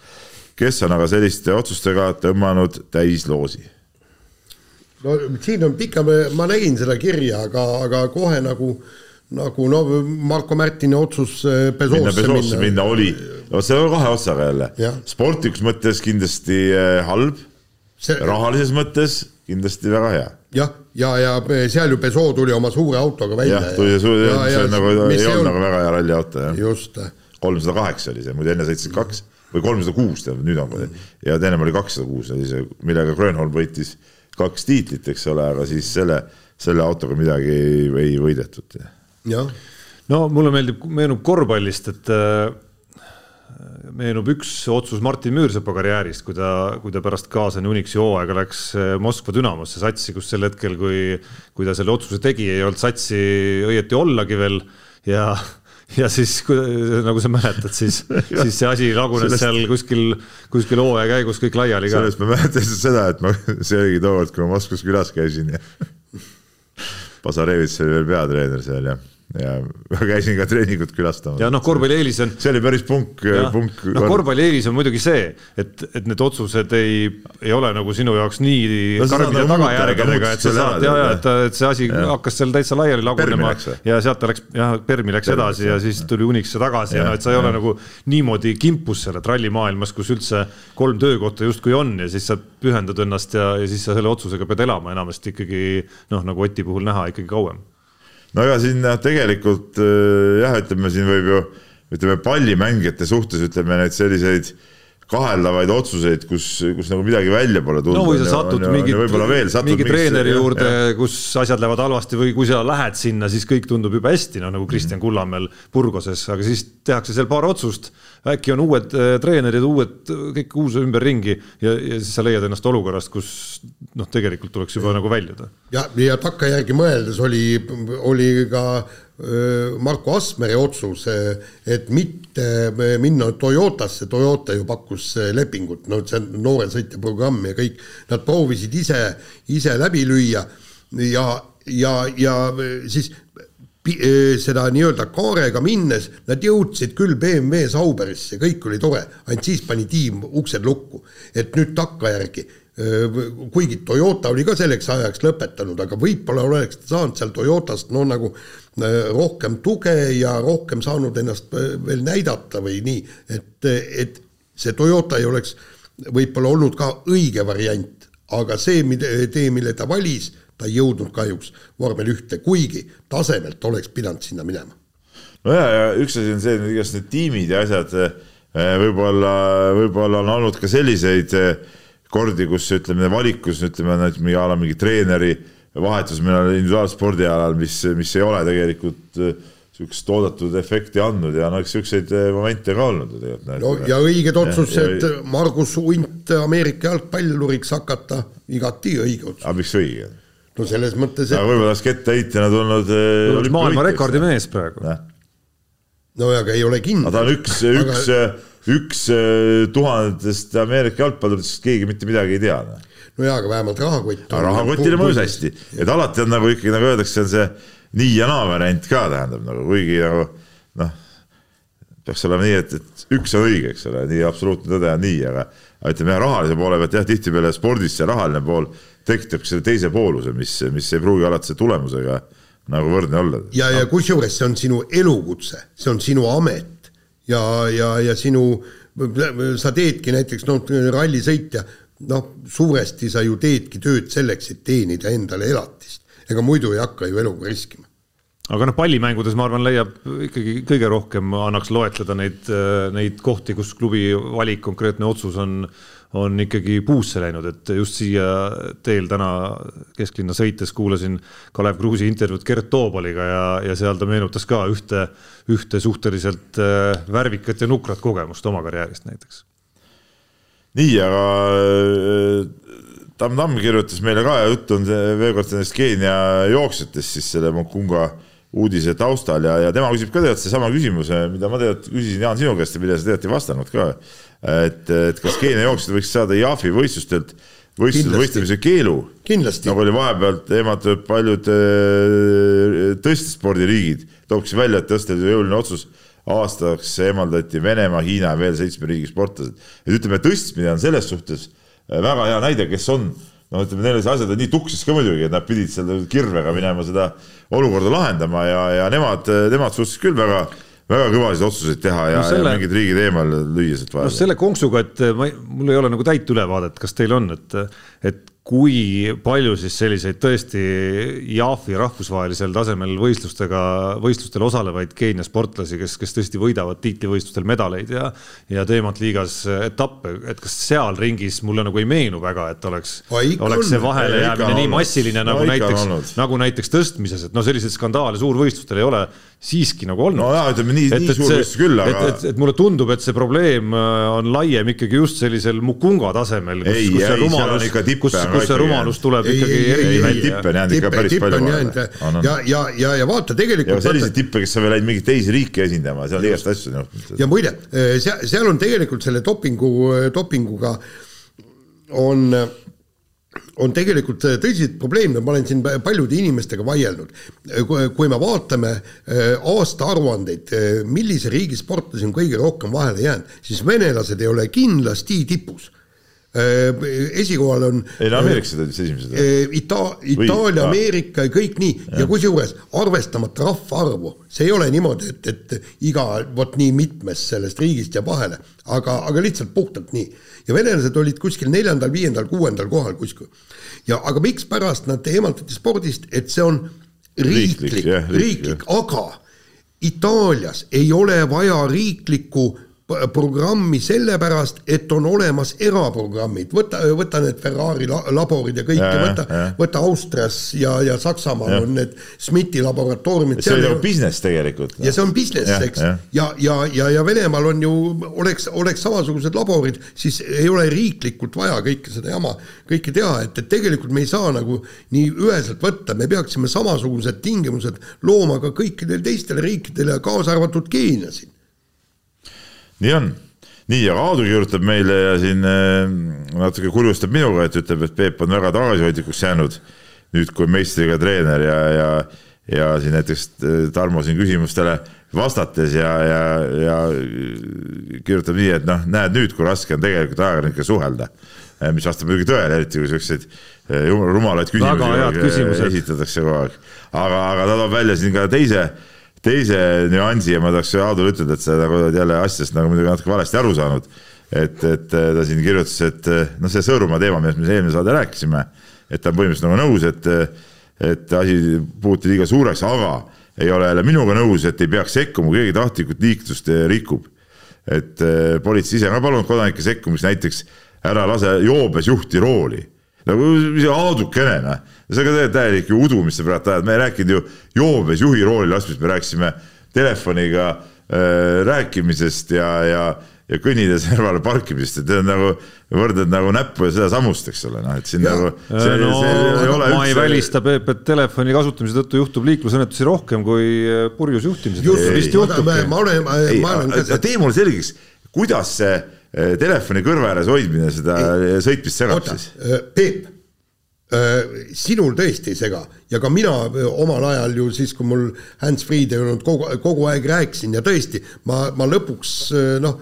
kes on aga selliste otsustega tõmmanud täisloosi? no siin on pika, ma nägin seda kirja, aga, aga kohe nagu nagu no Marko Märtini otsus Pesoosse minna, minna, minna oli, vot see on kahe otsaga jälle sportlikus mõttes kindlasti äh, halb, rahalises mõttes kindlasti väga hea. jah, ja, ja seal ju Peugeot tuli oma suure autoga välja. jah, tuli see, see on nagu, ei olnud nagu väga hea ralliauto jah. just, kolmsada kaheksa oli see, muidu enne sõitsid kaks või kolmsada kuus, tähendab nüüd on, ja ennem oli kakssada kuus oli see, millega Grönholm võitis kaks tiitlit, eks ole, aga siis selle, selle autoga midagi ei, ei võidetud. jah, no mulle meeldib, meenub korvpallist, et äh, meenub üks otsus Martin Müürsepa karjäärist, kui ta, kui ta pärast kaasani Unixi hooaega läks äh, Moskva Dünamosse satsi, kus sel hetkel, kui, kui ta selle otsuse tegi, ei olnud satsi õieti ollagi veel ja ja siis, nagu sa mäletad, siis, siis see asi lagunes Sellest- seal kuskil, kuskil hooaja käigus kõik laiali ka. sellest ma mäletan seda, et ma, see oligi tookord, kui ma Moskvas külas käisin ja Pasarevits oli veel peatreener seal ja, ja ma käisin ka treeningut külastamas. ja noh, korvpalli eelis on see oli päris punk, punk. noh, korvpalli eelis on muidugi see, et, et need otsused ei, ei ole nagu sinu jaoks nii No karmide nagu tagajärgedega, et sa selle saad ja, ja et, et see asi hakkas seal täitsa laiali lagunema ja sealt ta läks, jah, Permi läks Permi edasi ja siis tuli Unixi tagasi ja Jah, noh, et sa ei ole jah. nagu niimoodi kimpus seal trallimaailmas, kus üldse kolm töökohta justkui on ja siis sa pühendad ennast ja, ja siis sa selle otsusega pead elama enamasti ikkagi noh, nagu Oti puhul näha ikkagi kauem no ega siin noh, tegelikult äh, jah, ütleme siin võib ju ütleme pallimängijate suhtes ütleme neid selliseid kaheldavaid otsuseid, kus, kus nagu midagi välja pole tulnud. no või sa satud mingi, mingi treeneri juurde, kus asjad lähevad halvasti või kui sa lähed sinna, siis kõik tundub jube hästi, no nagu Kristjan Kullamäel Burgoses, aga siis tehakse seal paar otsust. Äkki on uued äh, treenerid, uued, kõik uus ümberringi ja, ja siis sa leiad ennast olukorrast, kus noh, tegelikult tuleks juba nagu väljuda. ja, ja takkajärgi mõeldes oli, oli ka Marko Asmeri otsus, et mitte minna Toyotasse, Toyota ju pakkus äh, lepingut, no see on noore sõitja programm ja kõik, nad proovisid ise, ise läbi lüüa. Ja, ja, ja siis seda nii-öelda kaarega minnes nad jõudsid küll BMW Sauberisse, kõik oli tore, ainult siis pani tiim uksed lukku, et nüüd takkajärgi. Kuigi Toyota oli ka selleks ajaks lõpetanud, aga võib-olla oleks saanud seal Toyotast no nagu rohkem tuge ja rohkem saanud ennast veel näidata või nii, et, et see Toyota ei oleks võib-olla olnud ka õige variant, aga see mida- tee, mille ta valis, ta ei jõudnud kahjuks vormel ühte, kuigi tasemelt oleks pidanud sinna minema. no ja, ja üks asi on see, et igast need tiimid ja asjad eh, võib-olla, võib-olla on olnud ka selliseid eh, kordi, kus ütleme valikus ütleme näiteks mingi a la mingi treeneri vahetus meil individuaalspordi alal, mis, mis ei ole tegelikult niisugust oodatud efekti andnud ja no eks niisuguseid eh, momente ka olnud ju tegelikult. no ja õiged otsused Margus Unt Ameerika jalgpalluriks hakata, igati õige otsus. aga miks õige? No selles mõttes, aga et võib-olla oleks kettaheitjana tulnud eh, oleks maailmarekordi mees praegu. no aga ei ole aga kindel. ta on üks, üks, üks eh, tuhandetest Ameerika jalgpalluritest, keegi mitte midagi ei tea noh. no jaa, aga vähemalt rahakott. aga rahakotile mõjus hästi, et alati on nagu ikkagi nagu öeldakse, on see nii ja naa variant ka tähendab nagu kuigi nagu noh, peaks olema nii, et, et üks on õige, eks ole, nii absoluutne tõde on nii, aga aga ütleme jah, rahalise poole pealt jah, tihtipeale spordis see rahaline pool tekitab selle teise pooluse, mis, mis ei pruugi alati selle tulemusega nagu võrdne olla. ja, ja kusjuures see on sinu elukutse, see on sinu amet ja, ja, ja sinu, sa teedki näiteks noh, rallisõitja, noh, suuresti sa ju teedki tööd selleks, et teenida endale elatist. ega muidu ei hakka ju eluga riskima. aga noh, pallimängudes ma arvan, leiab ikkagi kõige rohkem annaks loetleda neid, neid kohti, kus klubi valik, konkreetne otsus on, on ikkagi puusse läinud, et just siia teel täna kesklinna sõites kuulasin Kalev Kruusi intervjuud Gert Toobaliga ja, ja seal ta meenutas ka ühte, ühte suhteliselt äh, värvikat ja nukrat kogemust oma karjäärist näiteks. nii, aga äh, Tamm Tamm kirjutas meile ka juttu veel kord nendest Keenia jooksjatest siis selle Mukunga uudise taustal ja, ja tema küsib ka tegelikult seesama küsimuse, mida ma tegelikult küsisin Jaan sinu käest ja millele sa tegelikult ei vastanud ka. et, et kas Keenia jooksjad võiks saada JAF-i võistlustelt võistlusel Kindlasti. võistlemise keelu, nagu oli vahepeal eemaldatud paljud äh, tõstespordiriigid, tooksin välja, et tõstel jõuline otsus. Aastaks eemaldati Venemaa, Hiina ja veel seitsme riigi sportlased. et ütleme, tõstmine on selles suhtes äh, väga hea näide, kes on. No ütleme, neil see asjad on nii tuksis ka muidugi, et nad pidid seal kirvega minema seda olukorda lahendama ja, ja nemad, nemad suutsid küll väga, väga kõvasid otsuseid teha ja No no, selle- ja mingid riigid eemal lüüa sealt vahele. selle konksuga, et ma, mul ei ole nagu täit ülevaadet, kas teil on, et, et kui palju siis selliseid tõesti JAF-i rahvusvahelisel tasemel võistlustega, võistlustel osalevaid Keenia sportlasi, kes, kes tõesti võidavad tiitlivõistlustel medaleid ja ja teemant liigas etappe, et kas seal ringis mulle nagu ei meenu väga, et oleks, oleks see vahelejäämine nii massiline No nagu näiteks nagu näiteks tõstmises, et no selliseid skandaale suurvõistlustel ei ole siiski nagu olnud. No jaa, ütleme nii, nii suur võistlus küll, et, aga et, et mulle tundub, et see probleem äh, on laiem ikkagi just sellisel Mukunga tasemel, kus, Ei, kus see rumalus kus, kus see rumalus tuleb Ei, ikkagi ei, eriti välja. tippe on jäänud ikka päris palju ja, ja, ja, ja vaata tegelikult selliseid tippe, kes on veel läinud mingeid teisi riike esindama, seal on igast asju arust. ja muide, seal, seal on tegelikult selle dopingu, dopinguga on, on tegelikult tõsiseid probleeme, ma olen siin paljude inimestega vaielnud. kui me vaatame äh, aastaaruandeid, millise riigi sportlasi on kõige rohkem vahele jäänud, siis venelased ei ole kindlasti tipus. Esikohal on ei no ameeriklased olid siis esimesed. Eh, Ita-, Itaalia, aa. Ameerika ja kõik nii ja, ja kusjuures arvestamata rahvaarvu, see ei ole niimoodi, et, et iga vot nii mitmes sellest riigist jääb vahele, aga, aga lihtsalt puhtalt nii. ja venelased olid kuskil neljandal, viiendal, kuuendal kohal kuskil. ja aga mikspärast nad eemaldati spordist, et see on riiklik, Riiklik, riiklik, aga Itaalias ei ole vaja riiklikku programmi sellepärast, et on olemas eraprogrammid, võta, võta need Ferrari la- laborid ja kõik ja, Ja, ja ja, võta ja., võta Austrias ja, ja Saksamaal Ja. on need SMIT-i laboratooriumid. see oli nagu business tegelikult. ja see on business, eks, jah. ja, ja, ja, ja Venemaal on ju, oleks, oleks samasugused laborid, siis ei ole riiklikult vaja kõike seda jama, kõike teha, et, et tegelikult me ei saa nagu nii üheselt võtta, me peaksime samasugused tingimused looma ka kõikidele teistele riikidele, kaasa arvatud Keenia siin. Nii on. nii, aga Aadu kirjutab meile ja siin äh, natuke kurjustab minuga, et ütleb, et Peep on väga tagasihoidlikuks jäänud nüüd, kui meistriga treener ja, ja, ja siin näiteks äh, Tarmo siin küsimustele vastates ja, ja, ja kirjutab nii, et noh, näed nüüd, kui raske on tegelikult ajakirjanikega suhelda. mis vastab muidugi tõele, eriti kui siukseid äh, rumalaid küsimusi äh, esitatakse kogu aeg. aga, aga ta toob välja siin ka teise teise nüansi ja ma tahaks Aadule ütelda, et sa nagu oled jälle asjast nagu muidugi natuke valesti aru saanud. et, et ta siin kirjutas, et noh, see Sõõrumaa teema, millest me eelmine saade rääkisime, et ta on põhimõtteliselt nagu nõus, et, et asi puhuti liiga suureks, aga ei ole jälle minuga nõus, et ei peaks sekkuma, kui keegi tahtlikult liiklust rikub. et politsei ise on ka palunud kodanike sekkumist, näiteks ära lase joobes juhti rooli nagu aadukene noh, see on ka tegelikult täielik ju udu, mis sa praegu ajad, me ei rääkinud ju joobes juhi rooli laskmist, me rääkisime telefoniga äh, rääkimisest ja, ja, ja kõnnida servale parkimisest, et see on nagu, võrdled nagu näppu ja sedasamust, eks ole, noh. Et siin Jaa. nagu see, no ole ma ei välista, Peep, et telefoni kasutamise tõttu juhtub liiklusõnnetusi rohkem kui äh, purjus juhtimise tõttu, ma, olen, ma olen, tee mulle selgeks, kuidas see telefoni kõrva ääres hoidmine seda sõitmist segab oota siis?, Peep, sinul tõesti ei sega ja ka mina omal ajal ju siis, kui mul hands-free'd ei olnud, kogu, kogu aeg rääkisin ja tõesti, ma, ma lõpuks noh,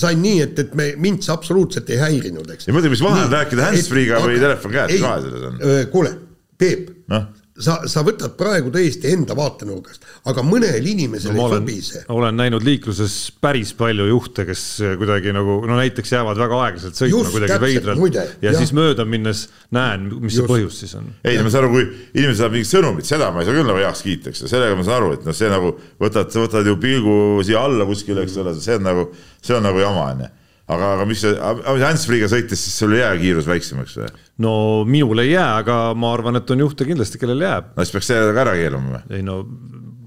sain nii, et, et me, mind see absoluutselt ei häirinud, eks. ja mõtle, mis vahe on rääkida hands-free'ga või telefon käes, mis vahe selles on? kuule, Peep noh, sa, sa võtad praegu tõesti enda vaatenurgast, aga mõnel inimesel ma ei olen sobi see., olen näinud liikluses päris palju juhte, kes kuidagi nagu no näiteks jäävad väga aeglaselt sõitma Just, kuidagi veidralt ja jah. siis mööda minnes näen, mis see Just. põhjus siis on. ei, ma saan aru, kui inimene saab mingit sõnumit, seda ma ei saa küll nagu heaks kiita, eks ju, sellega ma saan aru, et noh, see nagu võtad, võtad ju pilgu siia alla kuskile, eks ole, see on nagu, see on nagu jama, onju. aga, aga mis see, hands-free'ga sõites, siis sul ei jää kiirus väiksemaks või? no minul ei jää, aga ma arvan, et on juhte kindlasti, kellel jääb. no siis peaks selle ka ära keelama või? ei no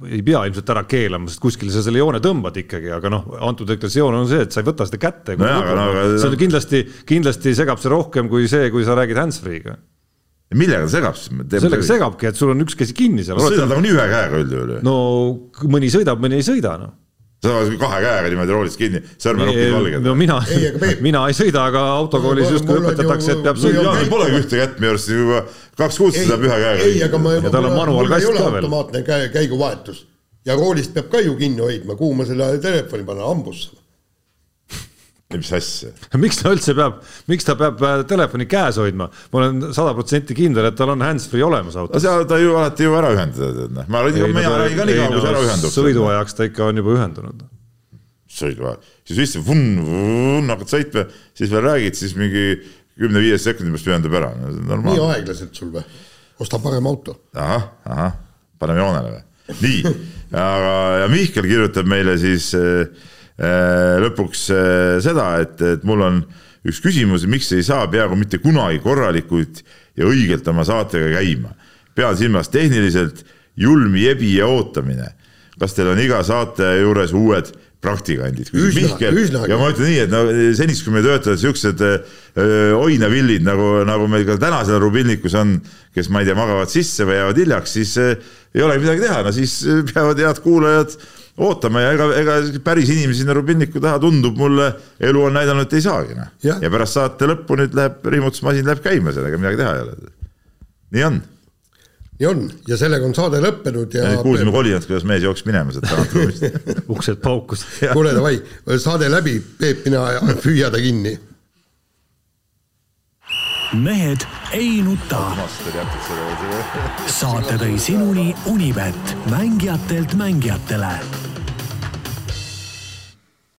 ei pea ilmselt ära keelama, sest kuskile sa selle joone tõmbad ikkagi, aga noh, antud deklaratsioon on see, et sa ei võta seda kätte. No no- see on kindlasti, kindlasti segab see rohkem kui see, kui sa räägid hands-free'ga. millega ta segab siis? sellega. segabki, et sul on üks käsi kinni seal. sõidad nagunii ühe käega üldjuhul ju. no mõni sõidab, mõni ei sõida noh. Sa oled kahe käega niimoodi roolist kinni, sõrmenukid valged no. mina Ei, aga Peep-, mina ei sõida, aga autokoolis Mul- justkui mul õpetatakse, et peab mul sõitma. Jaanil polegi ühte kätt minu arust juba kaks kuud sõidab ühe käega. ei, aga ma, Ja tal on manuaalkast ei ole ka veel. automaatne käiguvahetus ja roolist peab ka ju kinni hoidma, kuhu ma selle telefoni panen, hambusse. Mis asja? miks ta üldse peab, miks ta peab äh, telefoni käes hoidma? ma olen sada protsenti kindel, et tal on hands-free olemas no autos. seal ta ju alati ju ära ühendada, tead noh, ma räägin, mina räägin ka nii kaua, kui see ära ühendub. sõiduajaks ta ikka on juba ühendunud. sõiduaja, siis istub, hakkad sõitma, siis veel räägid, siis mingi kümne-viieteist sekundi pärast ühendab ära, no on nii normaalne. aeglaselt sul või? osta parem auto. ahah, ahah, paneme joonele või? nii, aga, ja Mihkel kirjutab meile siis äh, lõpuks äh, seda, et, et mul on üks küsimus, miks ei saa peaaegu mitte kunagi korralikult ja õigelt oma saatega käima. pean silmas tehniliselt julm jebi ja ootamine. kas teil on iga saate juures uued praktikandid? ja ma ütlen nii, et no seniks, kui meil töötavad siuksed öö, oinavillid nagu, nagu meil ka täna seal rubilnikus on, kes ma ei tea, magavad sisse või jäävad hiljaks, siis äh, ei olegi midagi teha, no siis äh, peavad head kuulajad ootama ja ega, ega päris inimesi sinna rubilniku taha tundub mulle, elu on näidanud, et ei saagi noh. Ja pärast saate lõppu nüüd läheb riimutusmasin läheb käima, sellega midagi teha ei ole. nii on. nii on ja sellega on saade lõppenud ja, ja kuulsime kolinat, kuidas mees jooksis minema sealt tagant ruumist. uksed paukusid. kuule davai, saade läbi, Peep, mina püüa ta kinni. Mehed ei nuta. saate tõi sinuni Unibet, mängijatelt mängijatele